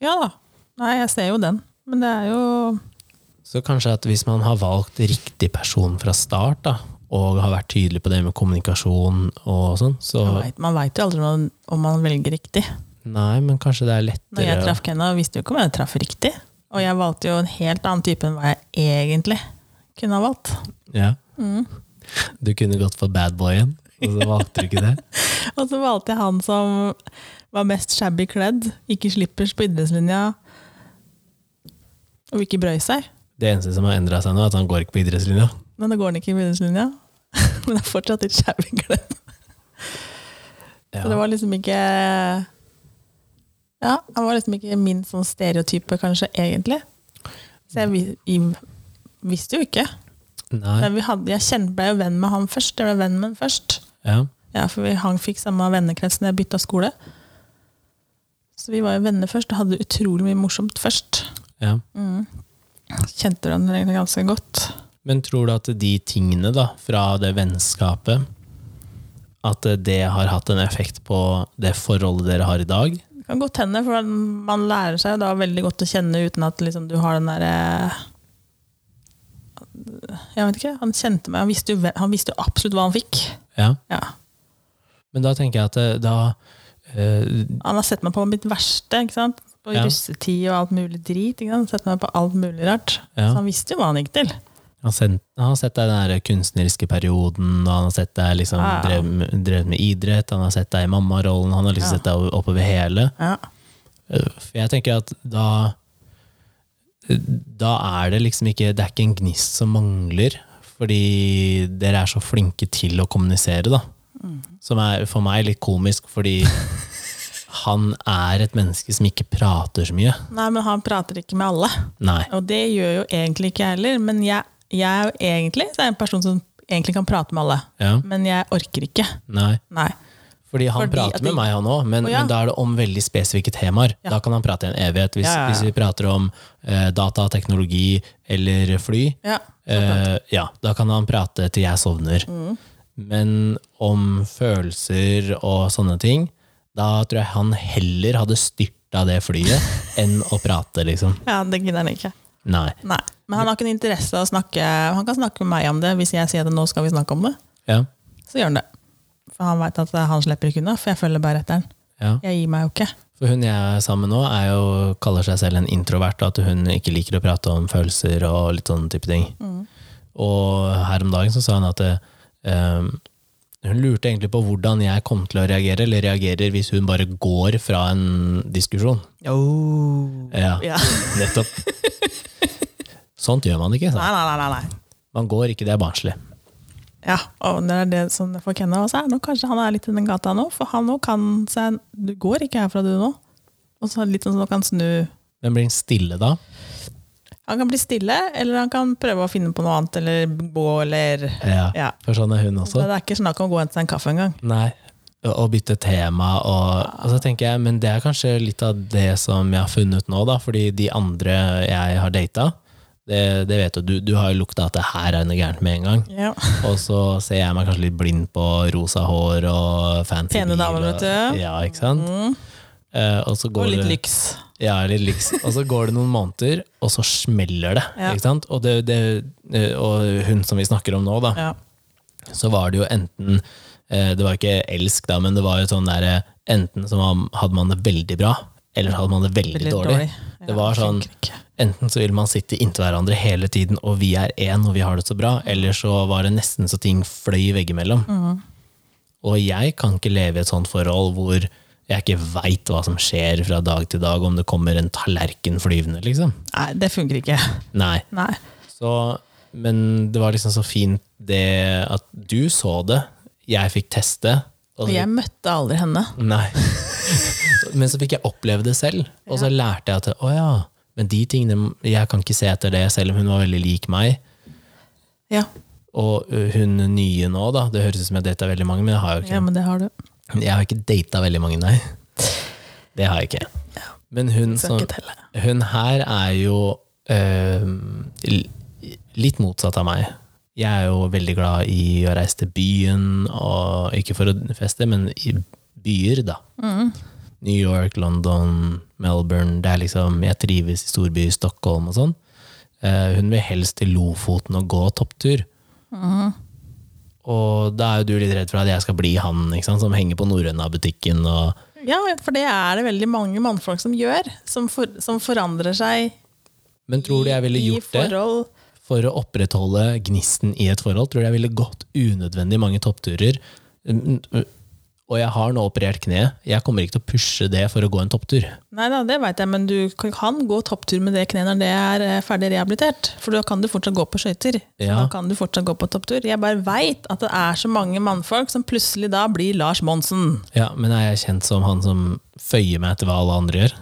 Ja da. Nei, jeg ser jo den. Men det er jo Så kanskje at hvis man har valgt riktig person fra start, da, og har vært tydelig på det med kommunikasjon og sånn, så Man vet- Man veit jo aldri om man, velger riktig. Nei, men kanskje det er lettere Når jeg traff Kenna, visste jo ikke om jeg traff riktig. Og jeg valgte jo en helt annen type enn hva jeg egentlig kunne ha valgt. ja. Du kunne gått for badboyen, og så valgte du ikke det. Og så valgte jeg han som var mest shabby kledd, ikke slippers på idrettslinja, og ikke brøy seg. Det eneste som har endra seg nå, er at han går ikke på idrettslinja. Men da går han ikke på idrettslinja. Men er fortsatt litt kledd. Ja. Så det var liksom ikke Ja, han var liksom ikke min sånn stereotype, kanskje, egentlig. Så jeg, jeg visste jo ikke. Nei. Men vi hadde, jeg kjente, ble jo venn med han først. Jeg ble venn med han først. Ja. Ja, for vi, han fikk samme vennekrets når jeg bytta skole. Så vi var jo venner først og hadde utrolig mye morsomt først. Ja. Kjente den egentlig ganske godt. Men tror du at de tingene da, fra det vennskapet, at det har hatt en effekt på det forholdet dere har i dag? Det kan godt hende, for man lærer seg da veldig godt å kjenne uten at liksom, du har den derre Jeg vet ikke. Han kjente meg. Han visste, jo, han visste jo absolutt hva han fikk. Ja. Ja. Men da tenker jeg at eh, da eh, Han har sett meg på mitt verste. ikke sant? På Ja. russetid og alt mulig drit. ikke sant? Sette meg på alt mulig rart. Ja. Så han visste jo hva han gikk til. Han har sett, han har sett deg den der kunstneriske perioden, og han har sett deg liksom Ja, drevet med, med idrett, han har sett deg i mammarollen, han har liksom sett deg oppover hele. Ja. Eh, For jeg tenker at da Da er det liksom ikke Det er ikke en gnist som mangler, fordi dere er så flinke til å kommunisere, da. Som er for meg litt komisk, fordi han er et menneske som ikke prater så mye. Nei, men han prater ikke med alle. Nei. Og det gjør jo egentlig ikke jeg heller. Men jeg, jeg er jo egentlig er en person som egentlig kan prate med alle. Ja. Men jeg orker ikke. Nei. Nei. Fordi han Fordi prater med de... meg, han òg, men, oh, ja. men da er det om veldig spesifikke temaer. Ja. Da kan han prate i en evighet. Hvis, hvis vi prater om eh, data, teknologi eller fly, Ja. eh, ja, da kan han prate til jeg sovner. Mm. Men om følelser og sånne ting, da tror jeg han heller hadde styrta det flyet enn å prate, liksom. ja, det gidder han ikke. Nei. Nei. Men han har ikke en interesse av å snakke Han kan snakke med meg om det hvis jeg sier at nå skal vi snakke om det. Ja. Så gjør han det. For han veit at han slipper ikke unna, for jeg følger bare etter han. ja. Jeg gir meg jo ikke. For hun jeg er sammen med nå, er jo, kaller seg selv en introvert, og at hun ikke liker å prate om følelser og litt sånne type ting. Og her om dagen så sa hun at eh, hun lurte egentlig på hvordan jeg kom til å reagere, eller reagerer hvis hun bare går fra en diskusjon. Ja, Ja. nettopp. Sånt gjør man ikke. Nei, nei, nei, nei, nei. Man går ikke, det er barnslig. Ja, og det er det som for Kenna også er. Nå kanskje han er litt i den gata nå, for han nå kan seg Du går ikke herfra, du nå. Og så litt sånn at han kan snu Men blir den stille da? Han kan bli stille, eller han kan prøve å finne på noe annet, eller gå, eller Ja, Ja. for sånn er hun også. Det er ikke snakk om å gå og hente seg en kaffe engang. Nei, og og bytte tema. Og, og så tenker jeg, Men det er kanskje litt av det som jeg har funnet nå, da, fordi de andre jeg har data, det, det vet du, du, du har jo lukta at det her er noe gærent med en gang. Ja. Og så ser jeg meg kanskje litt blind på rosa hår og fancy Pene damer, vet du. Ja, ikke sant? Eh, og så Og litt lyks. Ja, litt liksom. Og så går det noen måneder, og så smeller det. Ja. Ikke sant? Og, det, det, og hun som vi snakker om nå, da, Ja. så var det jo enten eh, Det var ikke elsk, da, men det var jo sånn der eh, Enten så hadde man det veldig bra, eller hadde man det veldig, Veldig dårlig. dårlig. Det var sånn. Enten så vil man sitte inntil hverandre hele tiden, og vi er én, og vi har det så bra, eller så var det nesten så ting fløy veggimellom. Mm. Og jeg kan ikke leve i et sånt forhold hvor jeg ikke veit hva som skjer fra dag til dag, om det kommer en tallerken flyvende, liksom. Nei, det funker ikke. Nei. Nei. Så, men det var liksom så fint det at du så det, jeg fikk teste. Og jeg møtte aldri henne. Nei. Men så fikk jeg oppleve det selv, og så lærte jeg at å ja, men de tingene Jeg kan ikke se etter det, selv om hun var veldig lik meg. Ja, Og hun nye nå, da. Det høres ut som jeg data veldig mange, men det har jo ikke ja men det har du. Jeg har ikke data veldig mange, nei. Det har jeg ikke. Men hun, som, hun her er jo øh, litt motsatt av meg. Jeg er jo veldig glad i å reise til byen, og ikke for å feste, men i byer, da. New York, London, Melbourne. Det er liksom, jeg trives i storby, Stockholm og sånn. Eh, hun vil helst til Lofoten og gå topptur. Og da er jo du litt redd for at jeg skal bli han som henger på Norrøna-butikken og Ja, for det er det veldig mange mannfolk som gjør. Som, for, som forandrer seg Men tror du jeg ville gjort det forhold. for å opprettholde gnisten i et forhold? Tror du jeg ville gått unødvendig mange toppturer? Og jeg har nå operert kne. Jeg kommer ikke til å pushe det for å gå en topptur. Nei da, det veit jeg, men du kan gå topptur med det kneet når det er eh, ferdig rehabilitert. For da kan du fortsatt gå på skøyter. Ja. Da kan du fortsatt gå på topptur. Jeg bare veit at det er så mange mannfolk som plutselig da blir Lars Monsen. Ja, Men er jeg kjent som han som føyer meg etter hva alle andre gjør?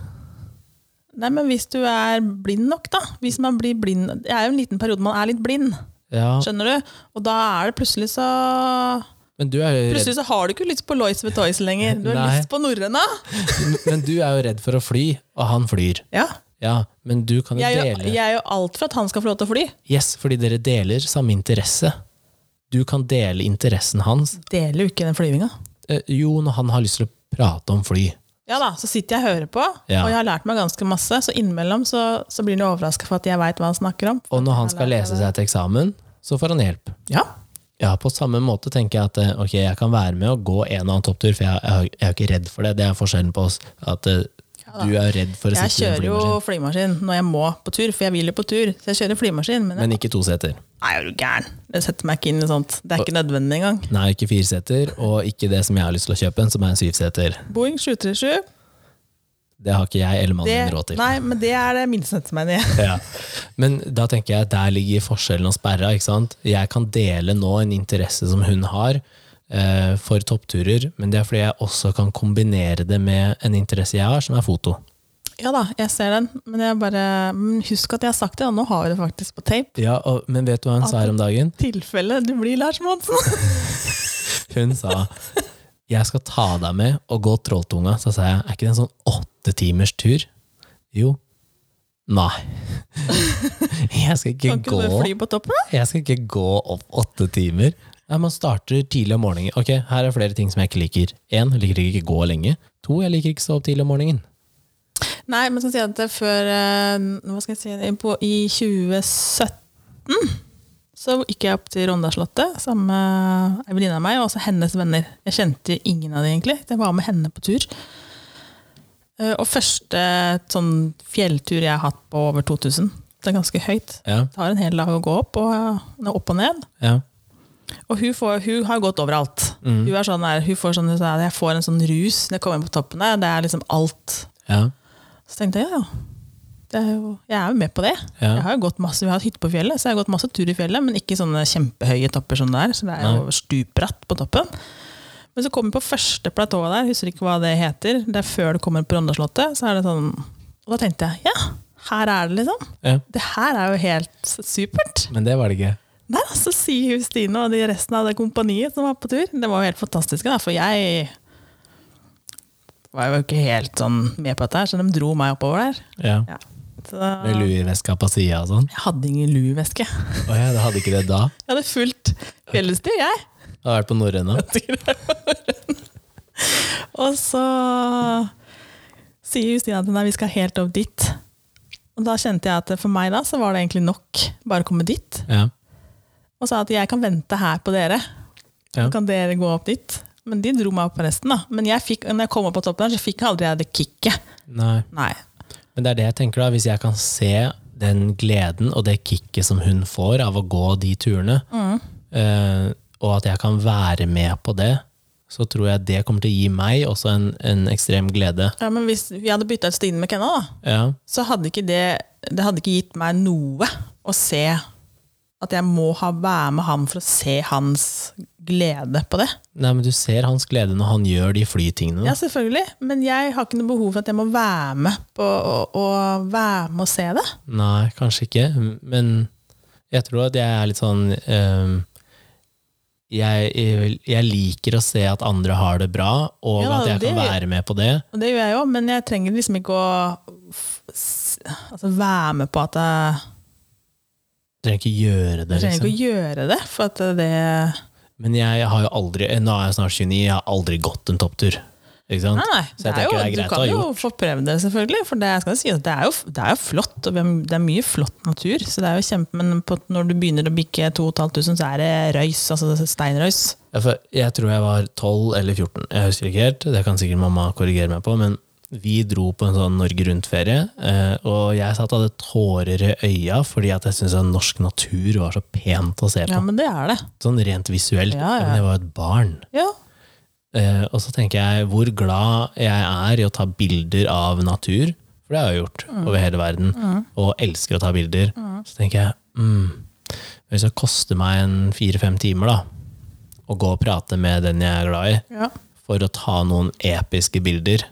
Nei, men hvis du er blind nok, da. Hvis man blir blind Det er jo en liten periode man er litt blind. Ja, Skjønner du? Og da er det plutselig så Men du er jo redd, Plutselig så har du ikke lyst på Lois with Toys lenger. Du har Nei. lyst på norrøna. men du er jo redd for å fly, og han flyr. Ja. Ja, men du kan jo Jeg dele jeg er jo alt for at han skal få lov til å fly. Yes, fordi dere deler samme interesse. Du kan dele interessen hans. Deler jo ikke den flyvinga. Eh, jo, når han har lyst til å prate om fly. Ja da, så sitter jeg og hører på, Ja. og jeg har lært meg ganske masse. Så innimellom så, så blir han overraska for at jeg veit hva han snakker om. Og når han skal lese seg til eksamen, så får han hjelp. Ja. Ja, på samme måte tenker jeg at eh, ok, jeg kan være med og gå en og annen topptur, for jeg, jeg, jeg er jo ikke redd for det. Det er forskjellen på oss. At ja. Du er redd for å Jeg sitte i en kjører jo flymaskin. flymaskin når jeg må på tur, for jeg vil jo på tur. Så jeg kjører flymaskin, men, Men ikke to seter. Nei, er du gæren? Det setter meg ikke inn i sånt. Det er ikke nødvendig engang. Nei, ikke fire seter, og ikke det som jeg har lyst til å kjøpe, som er en syvseter. Boeing 737, Det har ikke jeg eller mannen det, min råd til. nei, men det er det minste som setter meg ned. Ja. Men da tenker jeg at der ligger forskjellen og sperra. ikke sant? Jeg kan dele nå en interesse som hun har eh, for toppturer, men det er fordi jeg også kan kombinere det med en interesse jeg har, som er foto. Ja da, jeg ser den, men jeg bare husk at jeg har sagt det, og nå har vi det faktisk på tape. Ja, og, Men vet du hva hun sa her om dagen? Tilfelle du blir Lars Monsen. Hun sa jeg skal ta deg med og gå Trolltunga. Så sa jeg er ikke det en sånn åtte timers tur? Jo. Nei. Jeg skal ikke Kan ikke gå du fly på toppen? da? Jeg skal ikke gå opp åtte timer. Nei, Man starter tidlig om morgenen. Ok, Her er flere ting som jeg ikke liker. Én, jeg liker ikke å gå lenge. To, jeg liker ikke å stå opp tidlig om morgenen. Nei, men skal si at før eh, Hva skal jeg si på, I 2017 så gikk jeg opp til Rondaslottet sammen med ei venninne av meg og også hennes venner. Jeg kjente ingen av dem egentlig. Jeg var med henne på tur. Eh, Og første sånn fjelltur jeg har hatt på over 2000. Det er ganske høyt. Ja, Det tar en hel dag å gå opp og, opp og ned. ja. Og hun, får, hun har gått overalt. Hun, er sånn der, hun får sånn, jeg får en sånn rus når jeg kommer inn på toppen der. Det er liksom alt. ja. Så tenkte jeg ja, er jo, jeg er jo med på det. Ja. Jeg har jo gått masse, Vi har hatt hytte på fjellet, så jeg har gått masse tur i fjellet, men ikke sånne kjempehøye topper som det er. Så det er jo stupbratt på toppen. Men så kommer vi på første platået der, husker ikke hva det heter. Det er før du kommer på Rondaslottet. Så er det sånn, og da tenkte jeg ja, her er det liksom. ja. Det her er jo helt supert. Men det var det ikke. Nei, så sier hun Stine og de resten av det kompaniet som var på tur. Det var jo helt fantastisk, da, for jeg var jo ikke helt sånn med på dette, her, så de dro meg oppover der. Ja. Ja. Med Louis-veska på sida og sånn. jeg hadde ingen lueveske. Oh, ja, det hadde ikke det da? Jeg hadde fulgt fjellstyr, jeg. Har vært på norrøna. Og så sier Justina at nei, vi skal helt opp dit. Og da kjente jeg at for meg da, så var det egentlig nok bare å komme dit. Ja. Og sa at jeg kan vente her på dere. Ja. Så kan dere gå opp dit. Men de dro meg opp på resten. da. Men jeg fikk, når jeg kom opp på toppen, der, så fikk jeg aldri det kicket. Nei. Nei. Men det er det jeg tenker da, hvis jeg kan se den gleden og det kicket som hun får av å gå de turene, eh, og at jeg kan være med på det, så tror jeg det kommer til å gi meg også en, en ekstrem glede. Ja, men hvis vi hadde bytta ut Stine med Kenna, da, Ja, så hadde ikke det Det hadde ikke gitt meg noe å se at jeg må ha være med han for å se hans glede på det. Nei, men du ser hans glede når han gjør de flytingene. Ja, selvfølgelig, men jeg har ikke noe behov for at jeg må være med på å, å være med og se det. Nei, kanskje ikke, men jeg tror at jeg er litt sånn ehm, jeg, jeg liker å se at andre har det bra, og Ja, at jeg det- kan være med på det. Og det gjør jeg jo, men jeg trenger liksom ikke å altså være med på at jeg, trenger ikke gjøre det, liksom. trenger liksom. ikke å gjøre det, for at det Men jeg har jo aldri, nå er jeg snart 29, jeg har aldri gått en topptur. Ikke sant? Nei, nei. Så jeg det er jo, tenker det er du greit å kan ha jo gjort. få prøvd det, selvfølgelig. For det, si, det, er jo, det er jo flott, og det er mye flott natur. Så det er jo kjempe, Men på, når du begynner å bikke 2500, så er det røys, altså steinrøys. Jeg tror jeg var 12 eller 14, jeg husker ikke helt. Det kan sikkert mamma korrigere meg på. Men vi dro på en sånn Norge Rundt-ferie, eh, og jeg satt og hadde tårer i øya fordi at jeg syntes norsk natur var så pent å se på. Ja, men det er det. Sånn rent visuelt. Ja, ja. Men jeg var et barn. Ja. Eh, og så tenker jeg hvor glad jeg er i å ta bilder av natur, for det har jeg gjort Mm. over hele verden, og elsker å ta bilder. Så tenker jeg mm, hvis det koster meg en fire-fem timer da, å gå og prate med den jeg er glad i, for å ta noen episke bilder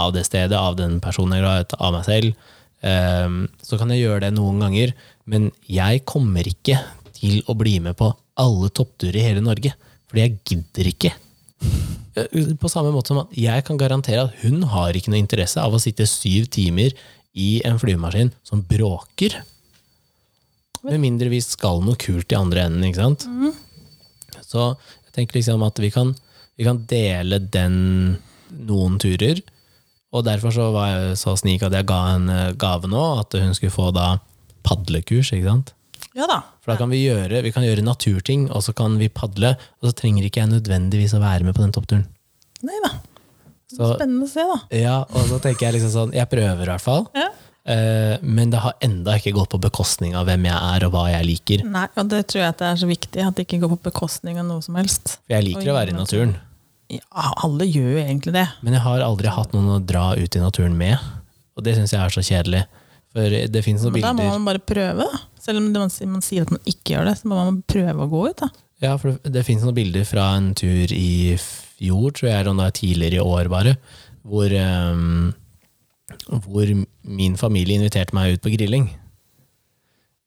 av det stedet, av den personen jeg er glad i, av meg selv, eh, så kan jeg gjøre det noen ganger, men jeg kommer ikke til å bli med på alle toppturer i hele Norge, fordi jeg gidder ikke. På samme måte som at jeg kan garantere at hun har ikke noe interesse av å sitte syv timer i en flymaskin som bråker. Med mindre vi skal noe kult i andre enden, ikke sant? Så jeg tenker liksom at vi kan, vi kan dele den noen turer, og derfor så var jeg så snik at jeg ga en eh, gave nå, at hun skulle få da padlekurs, ikke sant? ja da. For da kan vi gjøre, vi kan gjøre naturting, og så kan vi padle, og så trenger ikke jeg nødvendigvis å være med på den toppturen. Nei da. Så, Spennende å se, da. ja, og så tenker jeg liksom sånn Jeg prøver i hvert fall. Ja. Eh, men det har enda ikke gått på bekostning av hvem jeg er og hva jeg liker. Nei, og det tror jeg at det er så viktig, at det ikke går på bekostning av noe som helst. For jeg liker å være i naturen. Alle gjør jo egentlig det. Men jeg har aldri hatt noen å dra ut i naturen med. Og det syns jeg er så kjedelig. For det fins noen Men da må bilder man bare prøve. da. Selv om man, man sier at man ikke gjør det, så må man prøve å gå ut. da. Ja, for det, det finnes noen bilder fra en tur i fjor, tror jeg, eller om det er tidligere i år bare, hvor, um, hvor min familie inviterte meg ut på grilling.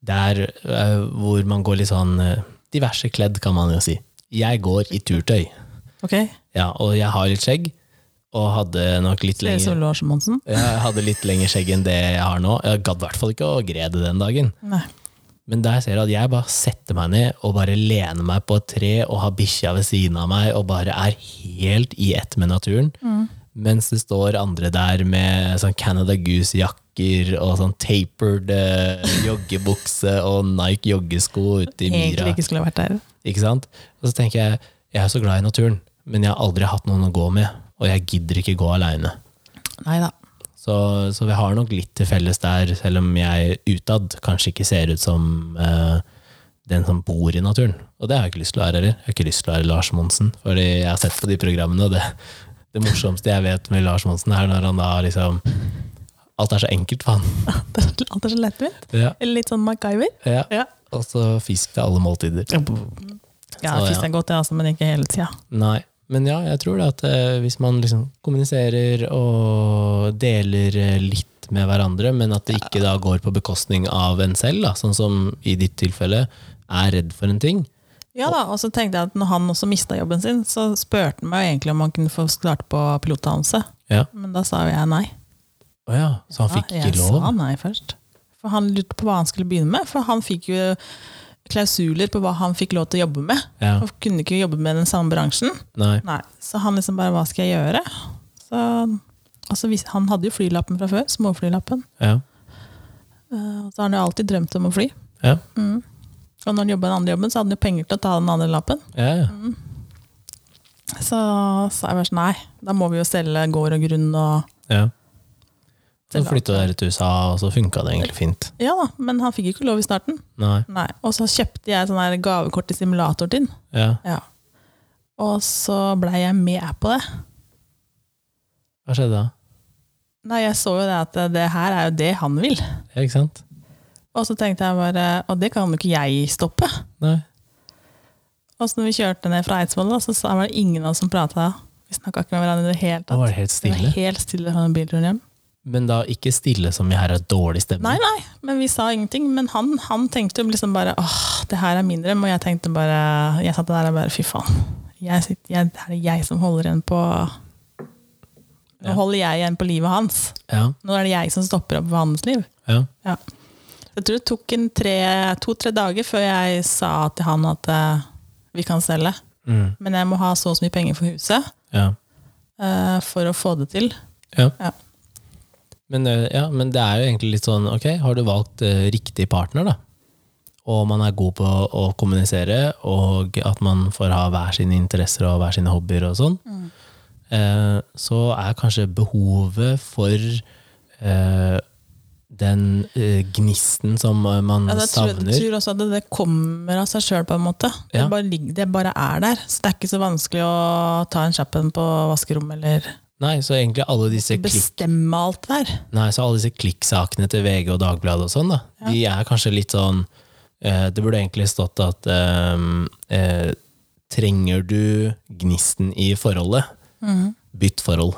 Der uh, hvor man går litt sånn uh, diverse kledd, kan man jo si. Jeg går i turtøy. Ok? Ja, og jeg har litt skjegg, og hadde nok litt Ser ut som lenger Lars Monsen. ja, Jeg hadde litt lengre skjegg enn det jeg har nå. Jeg gadd i hvert fall ikke å grede den dagen. Nei. Men der ser jeg at jeg bare setter meg ned og bare lener meg på et tre og har bikkja ved siden av meg og bare er helt i ett med naturen. Mens det står andre der med sånn Canada Goose-jakker og sånn tapered eh, joggebukse og Nike joggesko ute i Egentlig myra. ikke skulle vært der. Ikke sant? Og så tenker jeg, jeg er så glad i naturen, men jeg har aldri hatt noen å gå med, og jeg gidder ikke gå aleine. Så, så vi har nok litt til felles der, selv om jeg utad kanskje ikke ser ut som eh, den som bor i naturen. Og det har jeg ikke lyst til å være heller. Jeg har ikke lyst til å være Lars Monsen, fordi jeg har sett på de programmene, og det, det morsomste jeg vet med Lars Monsen, er når han da liksom Alt er så enkelt for han. Alt er så lettvint. Ja, Eller litt sånn MacGyver. ja. Ja, Og så fisk til alle måltider. ja Så, jeg fisk er godt, det, altså, men ikke hele tida. Nei. Men ja, jeg tror at eh, hvis man liksom kommuniserer og deler eh, litt med hverandre, men at det ikke da går på bekostning av en selv, da, sånn som i ditt tilfelle, er redd for en ting. Ja da, og så tenkte jeg at når han også mista jobben sin, så spurte han meg egentlig om han kunne få starte på pilotdannelse. Ja. Men da sa jo jeg nei. Å ja, så han fikk ja, ikke jeg lov? sa nei først. For han lurte på hva han skulle begynne med. For han fikk jo klausuler på hva han fikk lov til å jobbe med. Ja. Han kunne ikke jobbe med den samme bransjen. Nei. Nei, Så han liksom bare Hva skal jeg gjøre? Så, altså, han hadde jo flylappen fra før. Småflylappen. Ja. Eh, så har han jo alltid drømt om å fly. Ja. Mm. Og når han jobba den andre jobben, så hadde han jo penger til å ta den andre lappen. Ja, Mm. Så sa jeg bare sånn, nei, da må vi jo selge gård og grunn og ja. Så flytta dere til USA, og så funka det egentlig fint. Ja da, men han fikk ikke lov i starten. Nei. Nei. Og så kjøpte jeg sånn her gavekort til simulator din. Ja. Ja. Og så blei jeg med på det. Hva skjedde da? Nei, jeg så jo det at det her er jo det han vil. Ja, ikke sant? Og så tenkte jeg bare Og det kan jo ikke jeg stoppe. Nei. Og så når vi kjørte ned fra Eidsvoll, så var det ingen av oss som prata. Vi snakka ikke med hverandre i det hele tatt. Det var helt stille. Det var helt stille fra den bilturen hjem. Men da ikke stille som i her er dårlig stemning? Nei, nei, men vi sa ingenting. Men han, han tenkte liksom bare åh, det her er min drøm. Og jeg tenkte bare Jeg satt der og bare fy faen. Jeg sitter, jeg, det er jeg som holder igjen på Nå Ja. holder jeg igjen på livet hans. Ja. Nå er det jeg som stopper opp for hans liv. ja. Ja. Jeg tror det tok to-tre dager før jeg sa til han at uh, vi kan selge. Mm. Men jeg må ha så og så mye penger for huset ja. eh, for å få det til. Ja. Ja. Men, eh, ja, men det er jo egentlig litt sånn, ok, har du valgt eh, riktig partner da? Og man er god på å kommunisere, og at man får ha hver sine interesser og hver sine hobbyer og sånn, eh, så er kanskje behovet for den eh, gnisten som man Ja, tror, savner. jeg tror også at det, det kommer av seg sjøl, på en måte. Det, bare, det bare er der. Så det er ikke så vanskelig å ta en kjapp en på vaskerommet eller Nei, så egentlig alle disse klikk bestemme alt der. Nei, så alle disse klikksakene til VG og Dagbladet og sånn, da, de er kanskje litt sånn eh, Det burde egentlig stått at eh, eh, Trenger du gnisten i forholdet? Bytt forhold.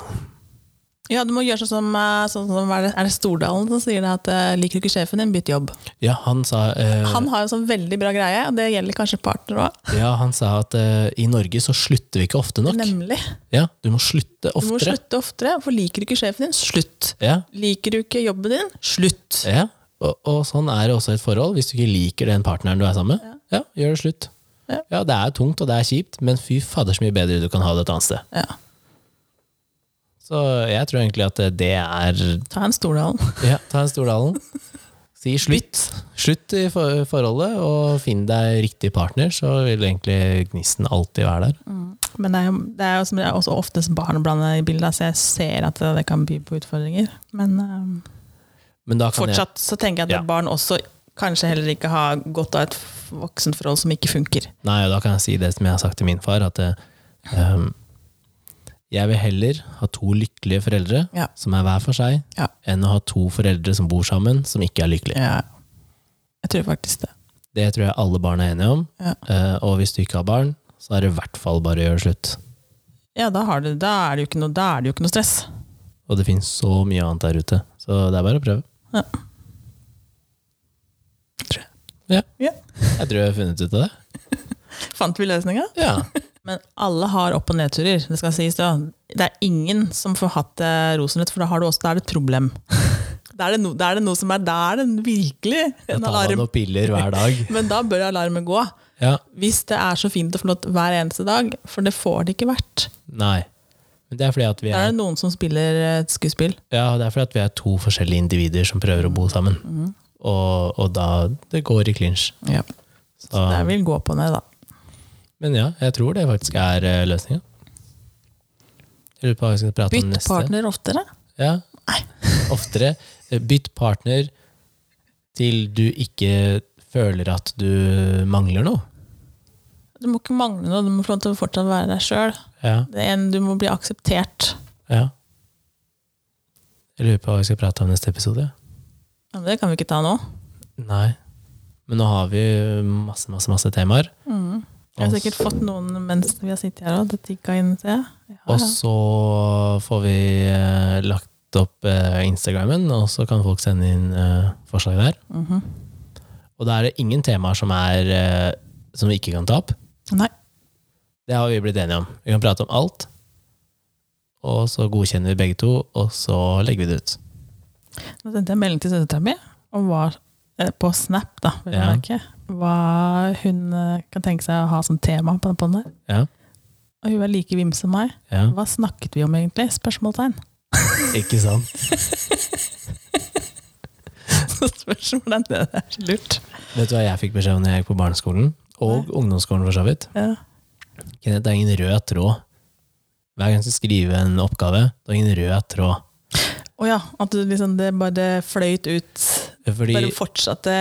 Ja, du må gjøre sånn som, eh, sånn som er, det, er det Stordalen som sier det at eh, liker du ikke sjefen din, bytt jobb. Ja, han sa, eh, Han har jo sånn veldig bra greie, og det gjelder kanskje partner òg. ja, han sa at eh, i Norge så slutter vi ikke ofte nok. Nemlig. Ja, du må slutte Du må oftere. slutte oftere, for liker du ikke sjefen din, slutt. Ja, Liker du ikke jobben din, slutt. ja. Og, og sånn er det også et forhold. Hvis du ikke liker den partneren du er sammen med, ja, gjør det slutt. Ja. Ja, det er tungt og det er kjipt, men fy fader så mye bedre du kan ha det et annet sted. Ja. Så jeg tror egentlig at det er Ta en Stordalen. Ja, ta en Stordalen. Si slutt. Slutt i for- forholdet, og finn deg riktig partner, så vil egentlig gnisten alltid være der. Men det er, jo- det er jo som det er også oftest barn blander i bildet, så jeg ser at det, det kan by på utfordringer. Men um, Men fortsatt så tenker jeg at Ja. barn også kanskje heller ikke har godt av et voksenforhold som ikke funker. Nei, og da kan jeg si det som jeg har sagt til min far, at ehm, jeg vil heller ha to lykkelige foreldre Ja. som er hver for seg, Ja. enn å ha to foreldre som bor sammen, som ikke er lykkelige. Ja. Jeg tror faktisk det. Det tror jeg alle barn er enige om. Ja. Eh, og hvis du ikke har barn, så er det i hvert fall bare å gjøre slutt. Ja, da, har du, da, er det jo ikke noe, da er det jo ikke noe stress. Og det finnes så mye annet der ute, så det er bare å prøve. Ja. Tror jeg. Ja. Ja. Jeg tror jeg har funnet ut av det. Fant vi løsninga? Ja. Men alle har opp- og nedturer. Det skal sies da. Det er ingen som får hatt det rosenrødt, for da, har du også, da er det et problem. Da er det, no, da er det noe som er Da er det virkelig Da en tar man noen piller hver dag. Men da bør alarmen gå. Ja. Hvis det er så fint og flott hver eneste dag, for det får det ikke vært. Nei. Men det er fordi at vi Da er er, det noen som spiller et skuespill. ja, det er, fordi at vi er to forskjellige individer som prøver å bo sammen. Mm. Og, og da det går i clinch. Ja. Så, Det vil gå på ned, da. Men ja, jeg tror det faktisk er uh, løsninga. Bytt partner oftere. Ja. Nei. Oftere. Eh, Bytt partner til du ikke føler at du mangler noe. Du må ikke mangle noe, du må få lov til å fortsatt være deg sjøl. Ja. Du må bli akseptert. ja. Jeg lurer på hva vi skal prate om neste episode. Ja, men det kan vi ikke ta nå. Nei. Men nå har vi masse, masse, masse temaer. Mm. Jeg har sikkert fått noen mens vi har sittet her òg. Det tikka inn, ser jeg. Ja, Og så får vi eh, lagt opp Instagramen, Instagrammen, og så kan folk sende inn eh, forslag der. Mhm. Og da er det ingen temaer som, er, eh, som vi ikke kan ta opp. Nei. Det har vi blitt enige om. Vi kan prate om alt. Og så godkjenner vi begge to, og så legger vi det ut. Nå sendte jeg melding til søstera mi om hva, eh, på Snap, da, vil jeg Ja. merke, hva hun eh, kan tenke seg å ha som tema på den poden der. Ja. Og hun er like vims som meg. Ja, Hva snakket vi om egentlig? Spørsmålstegn. ikke sant? Så spørsmålet det er lurt. Vet du hva jeg fikk beskjed om når jeg gikk på barneskolen? Og ungdomsskolen, for så vidt. Ja. Kenneth, det er ingen rød tråd. Hver gang du skal skrive en oppgave, det er ingen rød tråd. Å ja, at liksom, det bare fløyt ut. Fordi Bare fortsatte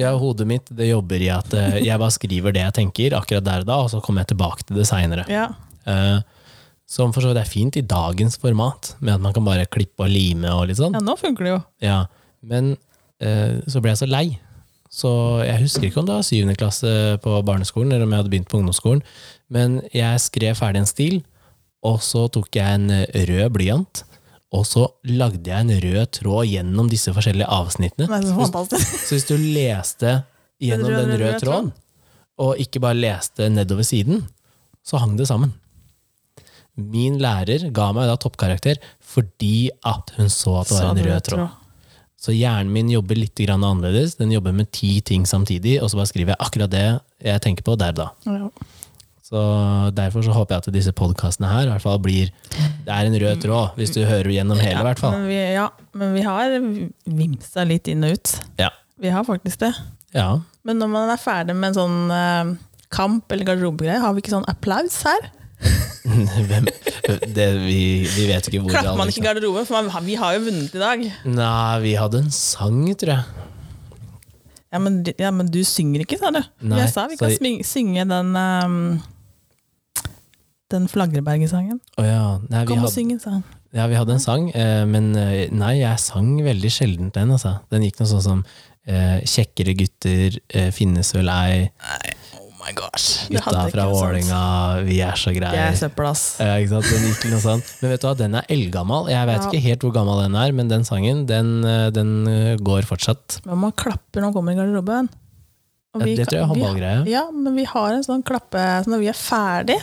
ja, hodet mitt det jobber i at eh, jeg bare skriver det jeg tenker akkurat der og da, og så kommer jeg tilbake til det seinere. Ja. Uh, som for så vidt er fint i dagens format, med at man kan bare klippe og lime og litt sånn. ja, nå funker det jo. Ja, men uh, så ble jeg så lei. Så jeg husker ikke om det var syvende klasse på barneskolen, eller om jeg hadde begynt på ungdomsskolen, men jeg skrev ferdig en stil, og så tok jeg en rød blyant, og så lagde jeg en rød tråd gjennom disse forskjellige avsnittene. Så. Så hvis du leste gjennom Den røde- røde tråden, og ikke bare leste nedover siden, så hang det sammen. Min lærer ga meg da toppkarakter fordi at hun så at det var en rød tråd. Så hjernen min jobber litt annerledes. Den jobber med ti ting samtidig, og så bare skriver jeg akkurat det jeg tenker på der da. Så Derfor så håper jeg at disse podkastene her i hvert fall blir Det er en rød tråd, hvis du hører gjennom hele, i hvert fall. Men vi, ja, men vi har vimsa litt inn og ut. Ja. Vi har faktisk det. ja. Men når man er ferdig med en sånn eh, kamp eller garderobegreie, har vi ikke sånn applaus her? Hvem, det, vi, vi vet ikke hvor Klapper man ikke i garderoben? For man, vi har jo vunnet i dag. Nei, vi hadde en sang, tror jeg. Ja, men, ja, men du synger ikke, sa du. Nei, jeg sa vi kan så- synge den um, Den Flagreberget-sangen. Oh, ja. Nei, vi Kom og syng en sang. ja, vi hadde en sang, eh, men eh, nei, jeg sang veldig sjelden den. Altså. Den gikk noe sånn som eh, 'Kjekkere gutter finnes vel ei', Oh my gosh. Gutta fra. Vålinga, vi er så greie. er søppel, ass. Ja, ikke sant? Den gikk noe sånn. Men vet du hva, den er eldgammel. Jeg vet Ja. ikke helt hvor gammel den er, men den sangen, den, den går fortsatt. Men man klapper når man kommer i garderoben. Og Ja, vi det tror jeg er vi- håndballgreie. Ja, men vi har en sånn klappe så Når vi er ferdig,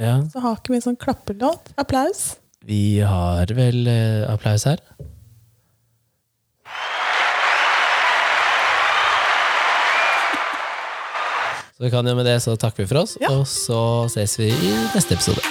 Ja, så har ikke vi en sånn klappelåt. Applaus. vi har vel eh, applaus her. Så vi kan jo med det så takker vi for oss, Ja. og så ses vi i neste episode.